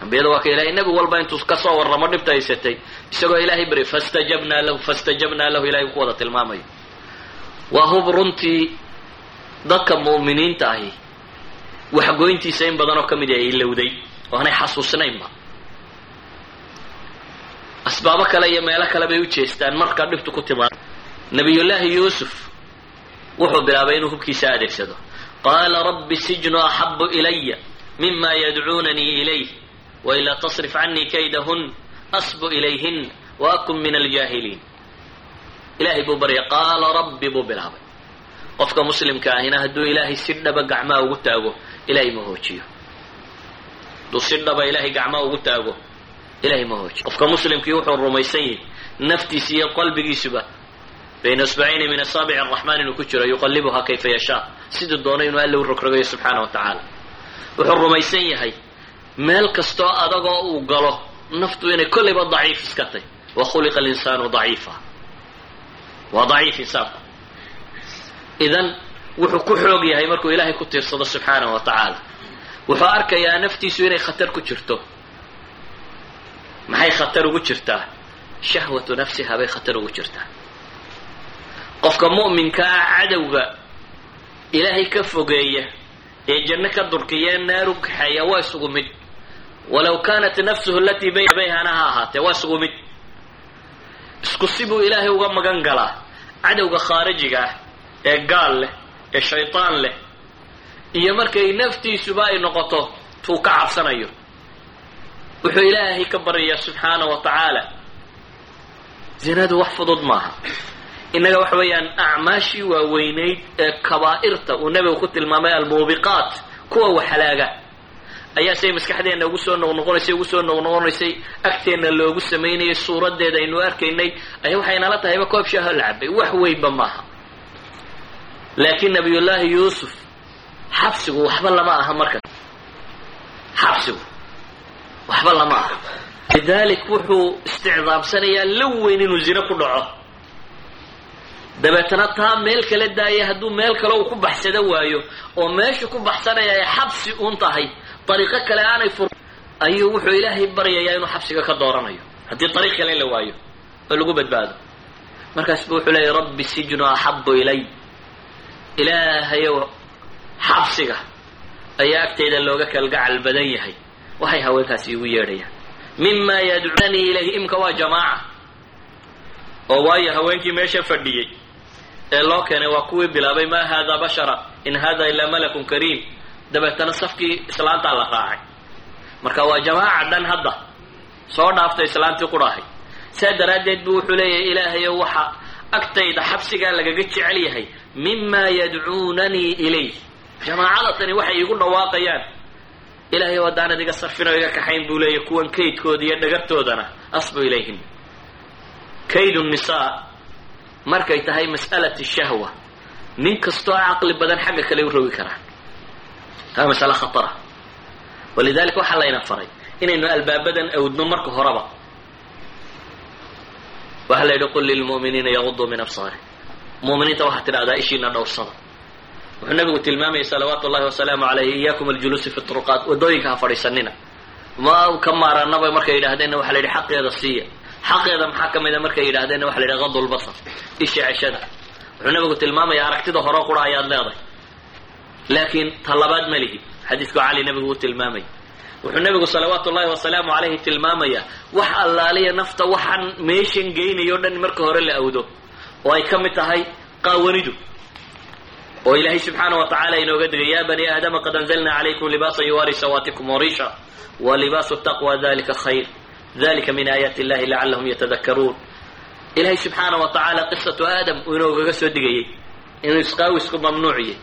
S2: Ambiyada waa ka ilahay nebi walba intuu ka soo warramo dhibta haysatay isagoo ilaahay bari fastajabnaa lahu fastajabnaa lahu ilahay ku wada tilmaamayo. Waa hub runtii dadka mu'miniinta ahi waxgoyntiisa in badan oo ka mid ay ilowday oo aanay xasuusnaynba asbaabo kale iyo meelo kale bay u jeestaan marka dhibtu ku timaado. Nabiyullaahi yuusuf wuxuu bilaabay inuu hubkiisa adeegsado. Qaala rabbi sijnu axabu ilaya mima yadcuunanii ilayh wailaa tasrif canii kaydahun asbu ilayhin waakun min aljaahiliin. Ilaahay buu baryay qaala rabbi buu bilaabay. Qofka muslimka ahina hadduu ilaahay si dhaba gacmaha ugu taago ilahay ma hoojiyo. Hadduu si dhaba ilaahay gacmaha ugu taago. Ilahay ma hoojiyo. Qofka muslimkii wuxuu rumaysan yahay naftiisa iyo qalbigiisuba bayna isbacayni min asaabici araxmaan inuu ku jiro yuqallibuhaa kayfa yashaa. Siduu doono inuu alla u rogrogayo subxaana wa tacaala. Wuxuu rumaysan yahay meel kastoo adagoo uu galo naftu inay kollayba daciif iska tay wa khuliqa alinsaanu daciifa. Waa daciif insaanku. Idan wuxuu ku xoog yahay markuu ilaahay ku tiirsado subxaanahu wa tacaala. Wuxuu arkayaa naftiisu inay khatar ku jirto. Maxay khatar ugu jirtaa? Shahwatu nafsiha bay khatar ugu jirtaa. Qofka mu'minka ah cadowga ilaahay ka fogeeya ee janno ka durkiya naar u kaxeeya waa isugu mid. Walow kaanat nafsuhu alatii bayna bayhana ha ahaatee waa isugu mid. Isku si buu ilaahay uga magan galaa cadowga khaarijiga ah ee gaal leh ee shaytaan leh. Iyo markay naftiisuba ay noqoto tuu ka cabsanayo. Wuxuu ilaahay ka baryayaa subxaana wa tacaala. Zinadu wax fudud maaha. Innaga waxa weeyaan acmaashii waaweynayd ee kabaa'irta uu nebigu ku tilmaamay almuubiqaat kuwa waxalaaga. Ayaa say maskaxdeenna ugu soo noqnoqonaysay ugu soo noqnoqonaysay agteenna loogu samaynayay suuraddeeda aynu arkaynay ayaa waxay nala tahayba koob shaaho la cabay wax weynba maaha laakiin nabiyullaahi yuusuf xabsigu waxba lama aha marka. Xabsigu waxba lama aha. Lidalik wuxuu isticdaamsanayaa la weyn inuu zino ku dhaco. Dabeetana taa meel kala daaya hadduu meel kale uu ku baxsado waayo oo meeshu ku baxsanaya ay xabsi uun tahay dariiqo kale aanay fur ayuu wuxuu ilaahay baryayaa inuu xabsiga ka dooranayo. Haddii dariiq kale la waayo oo lagu badbaado. Markaas bu wuxuu leeyahy rabbi sijnu axabu ilay ilaahayow xabsiga ayaa agtayda looga kalgacal badan yahay. Waxay haweenkaasi igu yeedhayaan. Mima yadcuunanii ilayhi imka waa jamaaca. Oo waayo haweenkii meesha fadhiyey. Ee loo keenay waa kuwii bilaabay ma hada bashara in hada ilaa malakun kariim. Dabeetana safkii islaantaa la raacay. Marka waa jamaaca dhan hadda. Soo dhaaftay islaantii qudhahay saa daraaddeed bu wuxuu leeyahay ilaahayo waxa agtayda xabsigaa lagaga jecel yahay mima yadcuunanii ilayh jamaacada tani waxay iigu dhawaaqayaan. Ilahayow haddaanad iga sarfinoo iga kaxayn buu leeyahy kuwan kaydkooda iyo dhagartoodana asbu ilayhin kaydu nisaa markay tahay mas'alati shahwa. Nin kastoo caqli badan xagga kale u rogi karaa. Taa masale khatara. Walidalika waxaa layna faray inaynu albaabadan awdno marka horeba waxaa la yidhi qul lilmu'miniina yaguduu min absaari mu'miniinta waxaad tidhahdaa ishiina dhowrsada wuxuu nabigu tilmaamayay salawaatu ullahi wasalaamu calayh iyaakum aljuluusi fi turuqaat waddooyinka ha fadhiisanina ma ka maaranaba markay yidhahdeenna waxa la yidhi xaqeeda siiya xaqeeda maxaa ka mida markay yidhahdeenna waxa la yidhi qadulbasar isha ceshada wuxuu nabigu tilmaamaya aragtida hore qura ayaad leedahay laakiin ta labaad ma lihi xadiidku cali nabigu uu tilmaamay wuxuu nabigu salawaatu ullahi wasalaamu calayhi tilmaamaya wax allaaliya nafta waxaan meeshan geynayo dhan marka hore la awdo oo ay ka mid tahay qaawanidu. Oo ilaahay subxaana wa tacala inooga digay ya bani aadama qad anzalna calaykum libaasa yuwaari sawaatikum warisha wa libaasu taqwa dalika khayr. Dalika min aayaati illahi lacalahum yatadakaruun ilahay subxaana wa tacaala qisatu aadam inoogaga soo digayay inuu isqaawisku mamnuuciyey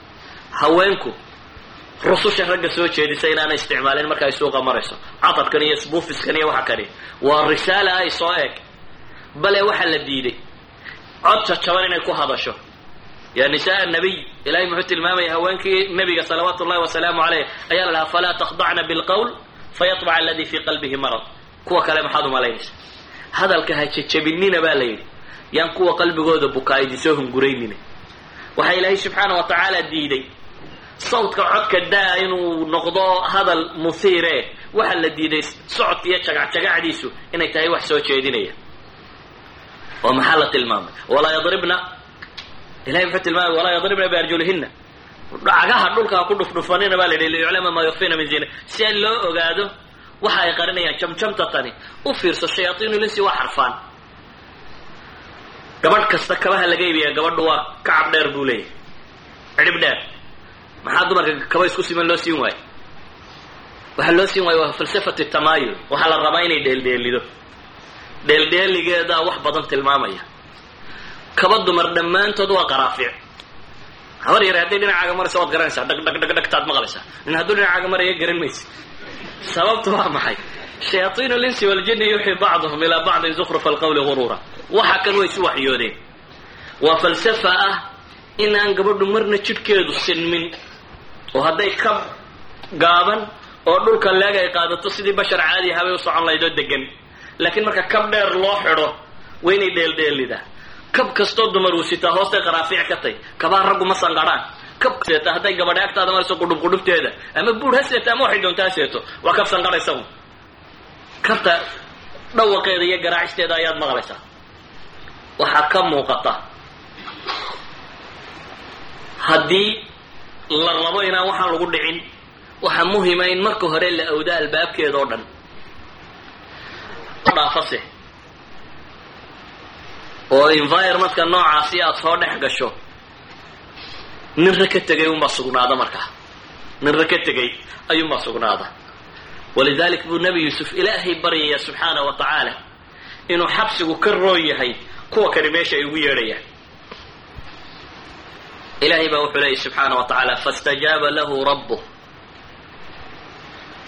S2: haweenku rususha ragga soo jeedisa inaana isticmaalin marka ay suuqa marayso. Catarkan iyo sbuufiskan iyo waxa kani waa risaala ay soo eg bale waxaa la diiday. Cod jajaban inay ku hadasho. Ya nisaa nabiy ilahay muxuu tilmaamaya haweenkii nabiga salawaatu ullahi wasalaamu caleyh ayaa la dhahaa falaa takhdacna bilqowl fayatbaca aladi fii qalbihi marad. Kuwa kale maxaad umalaynaysa hadalka ha jajabinina baa la yidhi. Yaan kuwa qalbigooda bukaa idin soo hunguraynina waxaa ilaahay subxaana wa tacaala diiday sawdka codka daa inuu noqdo hadal musiire. Waxaa la diiday socodka iyo jagacjagacdiisu inay tahay wax soo jeedinaya. Oo maxaa la tilmaamay? Walaa yadribna ilahay muxuu tilmaamay walaa yadribna biarjulihina cagaha dhulka ha ku dhufdhufanina baa la yidhi liyuclama maa yukfina min zina si an loo ogaado waxa ay qarinayaan jamjamta tani u fiirso shayaaiinu linsi waa xarfaan. Gabadh kasta kabaha laga iibiyaa gabadhu waa kacab dheer buu leeyahay. Cidhib dheer maxaa dumarka kaba isku siman loo siin waayo waxaa loo siin waayo waa falsafatu tamaayul. Waxaa la rabaa inay dheeldheelido dheeldheeligeedaa wax badan tilmaamaya. Kaba dumar dhammaantood waa qaraafiic habar yare hadday dhinacaaga maraysa waad garanaysaa. Dhag dhag dhag dhagtaad maqlaysaa nin hadduu dhinacaaga maraya garan maysa sababtu waa maxay? Shayaaiin linsi waljini yuxii bacduhum ilaa bacdin zukrufa alqawli guruura waxa kan way isu waxyoodeen. Waa falsafa ah inaan gabadhu marna jidhkeedu sinmin oo hadday ka gaaban oo dhulka leeg ay qaadato sidii bashar caadi ahabay u socon lahayd oo degan laakiin marka kab dheer loo xidho waa inay dheeldheelidaa kab kastoo dumar uu sitaa hoostay qaraafiic ka tay. Kabaa raggu ma sanqadhaan kab seeta hadday gabadha agtaada qudhub qudhubteeda. Ama buur ha seeto ama waxay doonta ha seeto. Waa kab sanqadhaysa un kabta dhawaqeeda iyo garaacisteeda ayaad maqlaysaa. Waxaa ka muuqata haddii la rabo inaan waxaan lagu dhicin. Waxaa muhima in marka hore la awda albaabkeeda oo dhan dhaafase. Oo environmentka noocaasi aada soo dhex gasho nin ra ka tegay unbaa sugnaada markaa nin ra ka tegay ayuunbaa sugnaada. Walidalik buu nebi yuusuf ilaahay baryaya subxaana wa tacaala inuu xabsigu ka roon yahay kuwa kani meesha ay ugu yeedhayaan ilahay baa wuxuu leeyay subxaana wa tacaala faاstajaaba lahu rabuh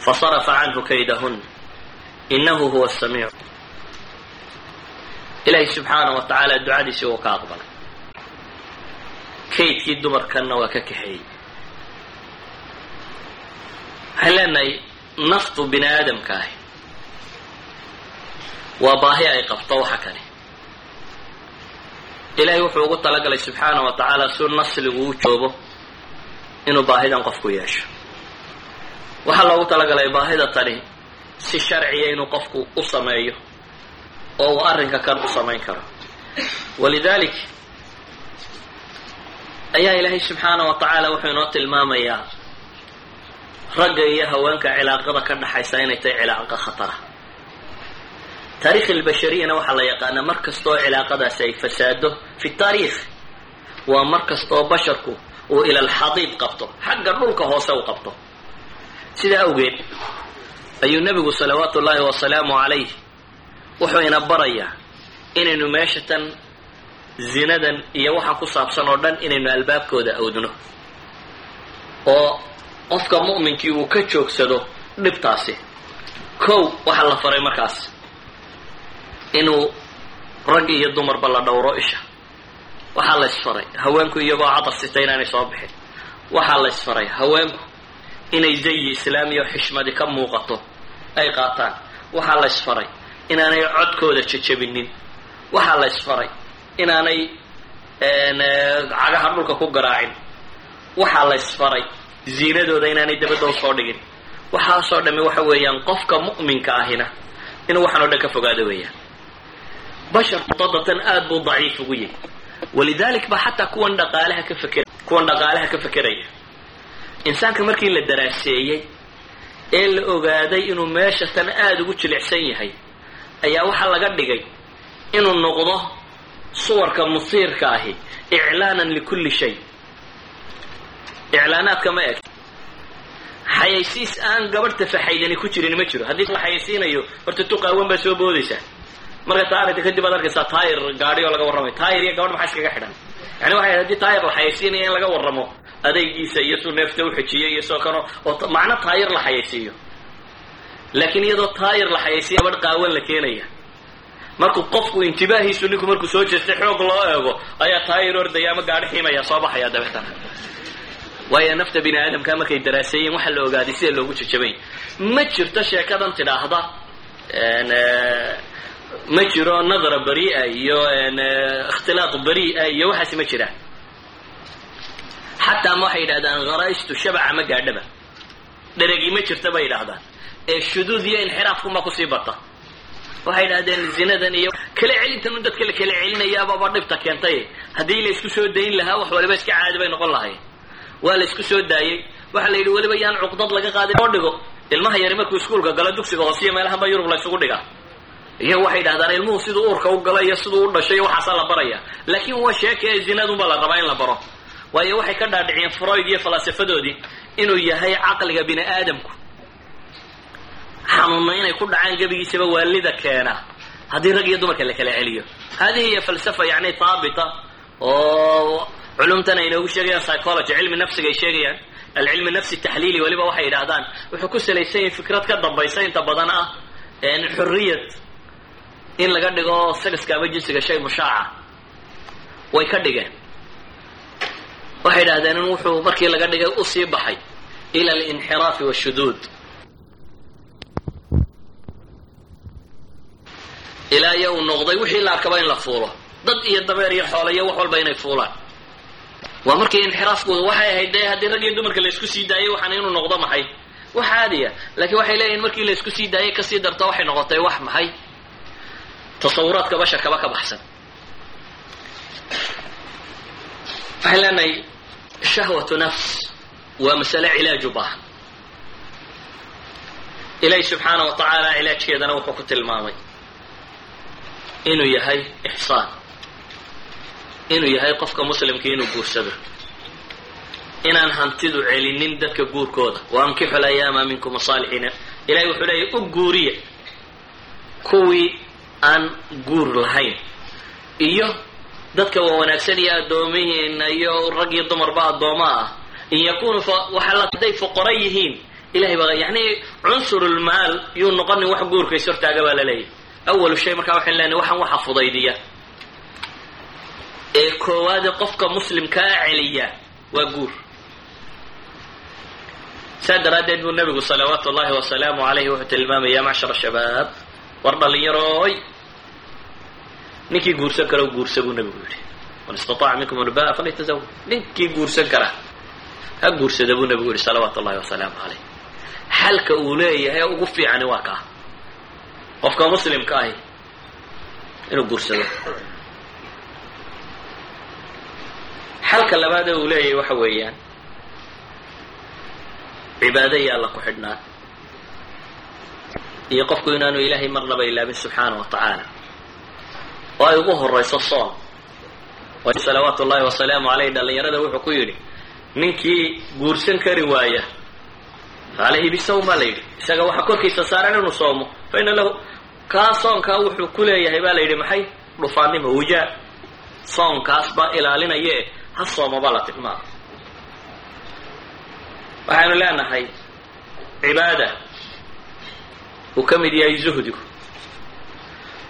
S2: fasarafa canhu kaydahun inahu huwa samiic ilaahay subxaana wa tacaala ducadiisii uu ka aqbalay kaydkii dumarkanna waa ka kaxeeyey waxaan leenahay naftu bini aadamka ahi waa baahi ay qabto waxa kani ilahay wuxuu ugu talagalay subxaana wa tacaala suu nasligu u joogo inuu baahidan qofku yeesho. Waxaa loogu talagalay baahida tani si sharciya inuu qofku u sameeyo oo uu arrinka kan u samayn karo. Walidalik ayaa ilaahay subxaana wa tacaala wuxuu inoo tilmaamayaa ragga iyo haweenka cilaaqada ka dhaxaysa inay tahay cilaaqa khatara taarikh albashariyana waxaa la yaqaanaa mar kastoo cilaaqadaasi ay fasaado fi taariikh. Waa mar kastoo basharku uu ila alxadiid qabto xagga dhulka hoose u qabto. Sidaa awgeed ayuu nebigu salawaatu ullaahi wasalaamu calayh wuxuu ina barayaa inaynu meesha tan zinadan iyo waxaan ku saabsan oo dhan inaynu albaabkooda awdno. Oo qofka mu'minkii uu ka joogsado dhibtaasi. Kow waxaa la faray markaas inuu rag iyo dumarba la dhowro isha. Waxaa la ysfaray haweenku iyagoo cadar sita inaanay soo bixin. Waxaa la ysfaray haweenku inay zayi islaamiya xishmadi ka muuqato ay qaataan. Waxaa la ysfaray inaanay codkooda jejabinin waxaa la ysfaray inaanay cagaha dhulka ku garaacin. Waxaa la ysfaray ziinadooda inaanay dabadda u soo dhigin. Waxaasoo dhamme waxa weeyaan qofka mu'minka ahina. Inuu waxaan oo dhan ka fogaado weeyaan basharku dadatan aad buu daciif ugu yahay walidalik ba xataa kuwan dhaqaalaha ka feker kuwan dhaqaalaha ka fekeraya insaanka markii la daraaseeyey ee la ogaaday inuu meesha tan aada ugu jilicsan yahay ayaa waxaa laga dhigay inuu noqdo suwarka musiirka ahi iclaanan likulli shay. Iclaanaadka ma eg. Xayaysiis aan gabadh tafaxaydani ku jirin ma jiro. Haddii la xayaysiinayo horta tuqaawan baa soo boodaysaa marka taarita kadib aad arkaysaa taayir gaadhi oo laga warramayo taayir iyo gabadh maxaa iskaga xidhan. Yani waxay haddii taayir la xayaysiinaya in laga warramo adaygiisa iyo suu neefta uxejiyey iyo soo kano oo macno taayir la xayaysiiyo. Laakiin iyadoo taayir la xayaysiiya gabadh qaawan la keenaya. Markuu qofku intibaahiisu ninku markuu soo jeestay xoog loo eego ayaa taayir ordaya ama gaadhi xiimaya soo baxaya dabeetana. Waayo nafta bini aadamka markay daraaseeyeen waxaa la ogaaday sida loogu jajabay. Ma jirto sheekadan tidhaahda ma jiro nadra bari'a iyo ikhtilaaq bari'a iyo waxaasi ma jiraan xataa ma waxay yidhahdaan gharaistu shabaca ma gaadhaba. Dheregi ma jirta bay yidhahdaan ee shuduud iyo inxiraafkuma ku sii bata waxay yidhahdeen zinadan iyo kala celintan dadka la kala celinayaababa dhibta keentay. Haddii la isku soo dayn lahaa wax waliba iska caadi bay noqon lahayn waa la isku soo daayey. Waxaa la yidhi weliba yaan cuqdad laga qaadin. Oo dhigo ilmaha yari markuu iskuulka galo dugsiga hoosiyo meelahan ba yurub la ysugu dhigaa iyagu waxay yidhahdaan ilmuhu siduu uurka u galo iyo siduu u dhashay iyo waxaasaa la baraya. Laakiin waa sheeka ee zinadunbaa la rabaa in la baro. Waayo waxay ka dhaadhiciyeen freud iyo falaasafadoodii inuu yahay caqliga bini aadamku xanuunna inay ku dhacaan gebigiisaba waalida keena. Haddii rag iyo dumarka la kala celiyo. Hadihi hiya falsafa yani haabita oo culumtan ay inoogu sheegayaan psychology cilmi nafsiga ay sheegayaan alcilmi nafsi taxliili weliba waxay yidhaahdaan wuxuu ku salaysan yahay fikrad ka dambaysa inta badan ah xuriyad in laga dhigo sagaska ama jinsiga shay mushaaca way ka dhigeen. Waxay idhahdeen in wuxuu markii laga dhigay u sii baxay ila alinxiraafi washuduud ilaa iyo uu noqday wixii la arkaba in la fuulo. Dad iyo dabeer iyo xoolo iyo wax walba inay fuulaan. Waa markii inxiraafkooda waxay ahayd dee haddii rag iyo dumarka laysku sii daayay waxaana inuu noqdo maxay? Wax caadiya laakiin waxay leeyihiin markii laysku sii daayay ka sii darta waxay noqotay wax maxay tasawuraadka basharkaba ka baxsan waxaan leenahay shahwatu nafs waa masale cilaaj u baahan ilaahi subxaana wa tacaala cilaajkeedana wuxuu ku tilmaamay inuu yahay ixsaan inuu yahay qofka muslimkii inuu guursado inaan hantidu celinin dadka guurkooda wa ankixu layaama minkum asaalixiina ilahay wuxuu leeyahy u guuriya kuwii aan guur lahayn. Iyo dadka waa wanaagsan iyo addoomihiina iyo rag iyo dumarba addooma ah. In yakunu hadday fuqara yihiin ilahay baa yani cunsurulmaal yuu noqonin wax guurkays hortaaga baa la leeyahy awalu shay markaa waxayn leenahay waxaan waxa fudaydiya ee koowaade qofka muslimkaa celiya waa guur. Saa daraaddeed buu nabigu salawaatu ullahi wasalaamu alayhi wuxuu tilmaamaya ya macshar shabaab war dhallinyarooy ninkii guursan kara guursa buu nabigu yidhi. Man istataaca minkum albaa falyatazawaj ninkii guursan kara ha guursada buu nabigu yihi salawaatu ullahi wasalaamu alayh xalka uu leeyahay ugu fiicani waa kaa qofka muslimka ahi inuu guursado. Xalka labaadee uu leeyahay waxa weeyaan cibaado iyo alla ku xidhnaan iyo qofku inaanu ilaahay marnaba ilaabin subxaana wa tacaala oo ay ugu horayso soon salawaatu ullahi wasalaamu aleyh dhallinyarada wuxuu ku yidhi ninkii guursan kari waaya facalayhi bisawma la yidhi. Isaga waxaa korkiisa saaran inuu soomo. Fa ina lahu kaa soonkaa wuxuu ku leeyahay baa la yidhi. Maxay? Dhufaannimo wujaa. Soonkaas baa ilaalinaye ha sooma baa la tilmaama waxaynu leenahay cibaada uu ka mid yahay zuhdigu.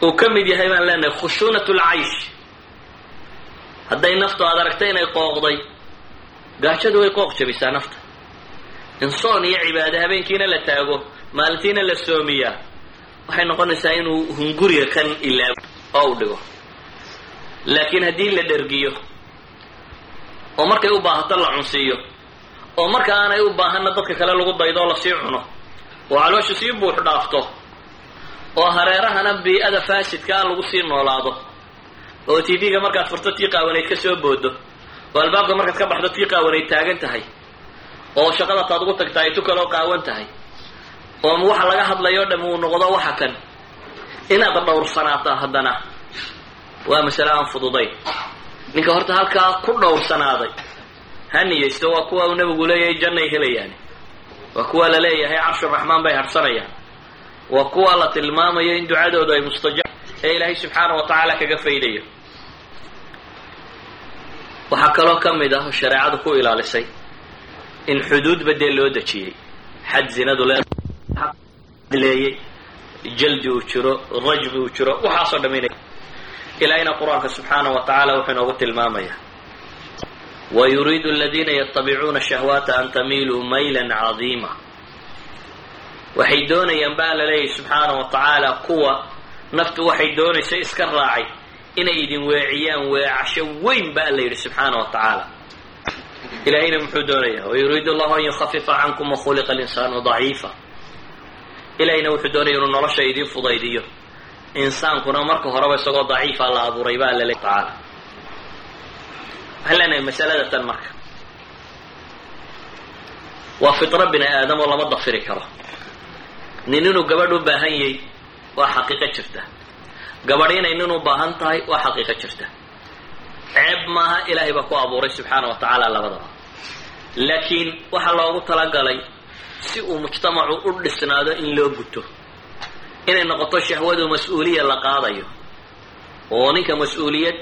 S2: Uu ka mid yahay baan leenahay khushuunat lcaysh. Hadday naftu aad aragtay inay qooqday gaajadu way qooq jabisaa nafta. In soon iyo cibaado habeenkiina la taago maalintiina la soomiyaa waxay noqonaysaa inuu hunguriga kan ilaabo oo u dhigo. Laakiin haddii la dhergiyo oo markay u baahato la cunsiiyo oo marka aanay u baahanna dadka kale lagu daydo la sii cuno oo caloosha sii buux dhaafto oo hareerahana bii-ada faasidkaa lagu sii noolaado. Oo t v-ga markaad furto tii qaawanayd ka soo boodo oo albaabka markaad ka baxdo tii qaawanayd taagan tahay. Oo shaqada taad ugu tagtaa ay tu kaloo qaawan tahay. Oo waxa laga hadlayo dham uu noqdo waxa kan. Inaad dhowrsanaato haddana. Waa masale aan fududayn ninka horta halkaa ku dhowrsanaaday ha niyeysto waa kuwa uu nabigu leeyahay jannay helayaan waa kuwa la leeyahay carshuraxmaan bay hadhsanayaan waa kuwa la tilmaamayo in ducadooda ay mustajaab ee ilaahay subxaana wa tacaala kaga faydayo. Waxaa kaloo ka mid ah oo shareecadu ku ilaalisay in xuduudba dee loo dejiyey. Xad zinadu leeyey jaldi uu jiro rajbi uu jiro waxaasoo dhaminay ilaahayna qur'aanka subxaana wa tacaala wuxuu inoogu tilmaamaya wayuriidu aladiina yatabicuuna shahwaata an tamiiluu maylan cadiima waxay doonayaan baa la leeyahy subxaana wa tacaala kuwa naftu waxay doonaysa iska raacay inay idin weeciyaan weecasho weyn baa la yidhi subxaana wa tacaala ilahayna muxuu doonaya wayuriidu allahu an yukhafifa cankum wakhuliqa linsaanu daciifa ilahayna wuxuu doonaya inuu nolosha idiin fudaydiyo insaankuna marka horeba isagoo daciifa la abuuray baa la leeyahy tacaala waxaan leenahay masalada tan marka. Waa fitro bini aadam oo lama dafiri karo. Nin inuu gabadh u baahan yahay waa xaqiiqo jirta. Gabadh inay nin u baahan tahay waa xaqiiqo jirta. Ceeb maaha ilaahay baa ku abuuray subxaana wa tacaala labadaba. Laakiin waxaa loogu talagalay si uu mujtamacu u dhisnaado in loo guto. Inay noqoto shahwadu mas'uuliya la qaadayo. Oo ninka mas'uuliyad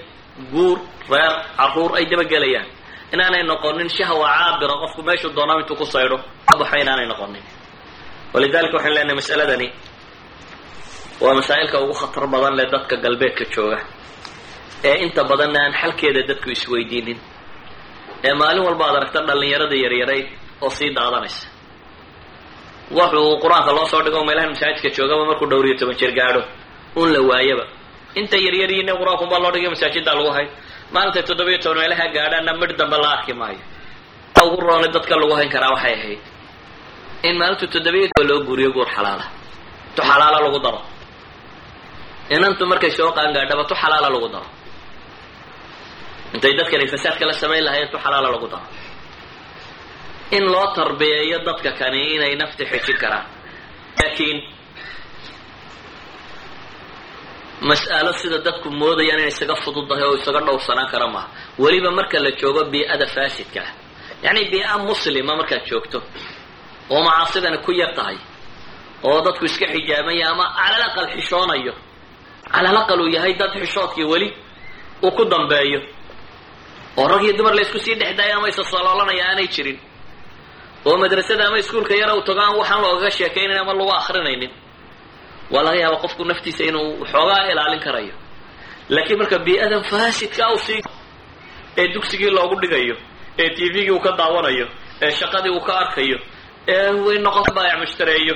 S2: guur reer carruur ay dabagelayaan inaanay noqonin shahwa caabira qofku meeshuu doonaa intuu ku saydho baxo inaanay noqonin. Walidalika waxaan leenahay masaladani waa masaa'ilka ugu khatar badan leh dadka galbeedka jooga. Ee inta badanna aan xalkeeda dadku isweydiinin. Ee maalin walba ad aragta dhallinyarada yaryaray oo sii daadanaysa. Wuxuu qur'aanka loo soo dhigo meelaha masaajidka joogaba markuu dhowr iyo toban jeer gaadho un la waayaba inta yaryariina qur'aankunbaa loo dhigay masaajiddaa lagu hay maalintay toddobiyo toban meelaha gaadhaana midh dambe la arki maayo. Ugu roonay dadka lagu hayn karaa waxay ahayd in maalintu toddobiyo loo guuriyo guur xalaala. Tu xalaala lagu daro. Inantu markay soo qaangaadhaba tu xalaala lagu daro. Intay dadkan ay fasaadka la samayn lahayen tu xalaala lagu daro. In loo tarbiyeeyo dadka kani inay nafta xejin karaan. Laakiin mas'alo sida dadku moodayaan inay isaga fududahay oo isaga dhowrsanaan kara maaha. Weliba marka la joogo bii-ada faasidka ah. Yacni bii-a muslima markaad joogto oo macaasidani ku yar tahay oo dadku iska xijaabaya ama calalaqal xishoonayo. Calalaqal uu yahay dad xishoodkii weli uu ku dambeeyo. Oo rag iyo dumar la isku sii dhexdaayo ama isa saloolanaya aanay jirin. Oo madrasada ama iskuulka yara u tago aan waxaan loogaga sheekaynayn ama lagu akrinaynin waa laga yaaba qofku naftiisa inuu xoogaa ilaalin karayo. Laakiin marka bii-adan faasidka u sii ee dugsigii loogu dhigayo ee t v-gii uu ka daawanayo ee shaqadii uu ka arkayo ee way noqon baayac mushtareeyo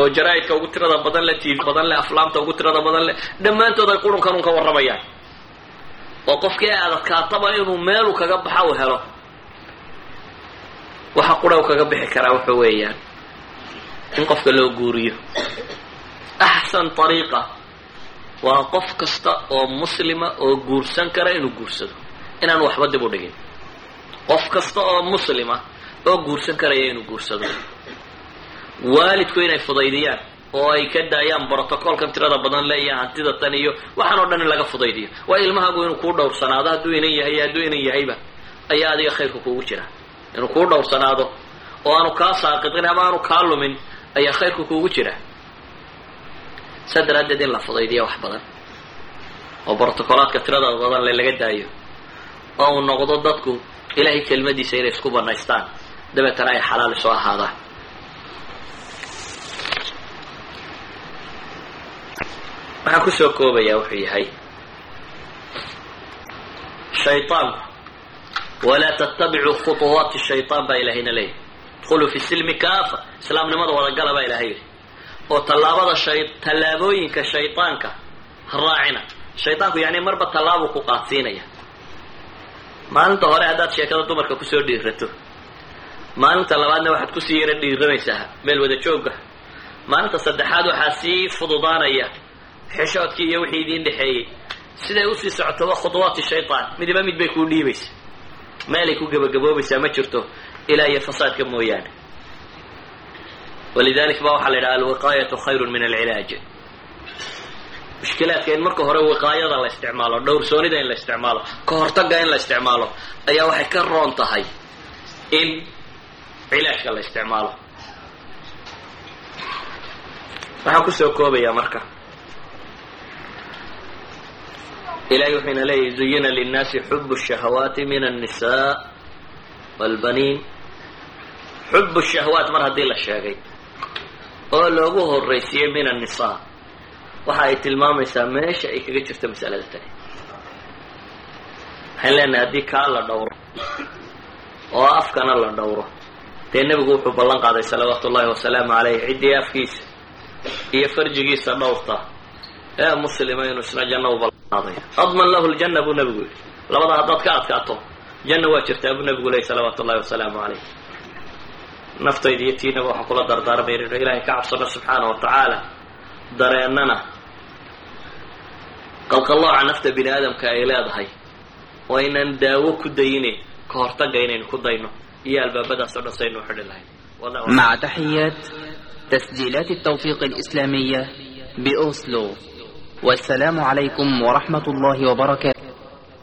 S2: oo jaraa-idka ugu tirada badan leh t v badan leh aflaamta ugu tirada badan leh dhammaantood ay qurunkan un ka warramayaan. Oo qofkii ay adadkaataba inuu meelu kaga baxa u helo. Waxa qura u kaga bixi karaa waxa weeyaan in qofka loo guuriyo. Axsan ariiqa waa qof kasta oo muslima oo guursan kara inuu guursado. Inaan waxba dib u dhigin. Qof kasta oo muslima oo guursan karaya inuu guursado. Waalidku inay fudaydiyaan oo ay ka daayaan brotocolkan tirada badan le iyo hantida tan iyo waxaan oo dhan in laga fudaydiyo. Waa ilmahaagu inuu kuu dhowrsanaado hadduu inan yahay iyo hadduu inan yahayba ayaa adiga khayrka kuugu jira. Inuu kuu dhowrsanaado oo aanu kaa saaqitin ama aanu kaa lumin ayaa khayrka kuugu jira saa daraaddeed in la fudaydiya wax badan oo brotocolaadka tirada badan le laga daayo oo uu noqdo dadku ilaahay kelmadiisa inay isku banaystaan dabeetana ay xalaal isoo ahaadaan waxaan kusoo koobayaa wuxuu yahay shayطaanku walaa tattabicuu khuطuwaati shayطaan baa ilahayna leeyahy dkhulu fi silmi kaafa islaamnimada wadagala baa ilahay yihi oo tallaabada shay tallaabooyinka shaydaanka raacina. Shaydaanku yacni marba tallaabuu ku qaadsiinaya. Maalinta hore haddaad sheekada dumarka ku soo dhiirato maalinta labaadna waxaad ku sii yara dhiiranaysaa meel wada jooga maalinta saddexaad waxaa sii fududaanaya xishoodkii iyo wixii idiin dhexeeyey. Siday u sii socotoba khudwaati shaydaan midiba mid bay kuu dhiibaysa. Meelay ku gabagaboobaysaa ma jirto ilaa iyo fasaadka mooyaane. Walidalik ba waxaa la yidhaha alwiqaayatu khayru min alcilaaj mushkilaadka in marka hore wiqaayada la isticmaalo dhowrsoonida in la isticmaalo ka hortaga in la isticmaalo ayaa waxay ka roon tahay in cilaajka la isticmaalo. Waxaan ku soo koobayaa marka. Ilahay wuxuuna leeyahy zuyina linnaasi xubu shahawaati min annisaa walbaniin xubu shahawaat mar haddii la sheegay oo loogu horraysiiyey min annisaa. Waxa ay tilmaamaysaa meesha ay kaga jirto masalada tani. Waxaan leenahay haddii kaa la dhowro oo afkana la dhowro dee nebigu wuxuu ballan qaaday salawaatu ullahi wasalaamu caleyh ciddii afkiisa iyo farjigiisa dhowrta. Ee muslima inuu isna janno u ballanqaaday adman lahu ljanna buu nebigu yidhi. Labada haddaad ka adkaato janna waa jirtaa buu nebigu leeyay salawaatu ullahi wasalaamu caleyh naftayda iyo tiinaba waxaan kula dardaarmay inaynu ilaahay ka cabsano subxaana wa tacaala. Dareennana qalqallooca nafta bini aadamka ay leedahay oo aynaan daawo ku dayine ka hortaga inaynu ku dayno iyo albaabadaasoo dhan saynu xidhi lahayn.
S1: مع تحيات تسجيلات التوثيق الإسلامية بأوسلو والسلام عليكم ورحمة الله وبركاته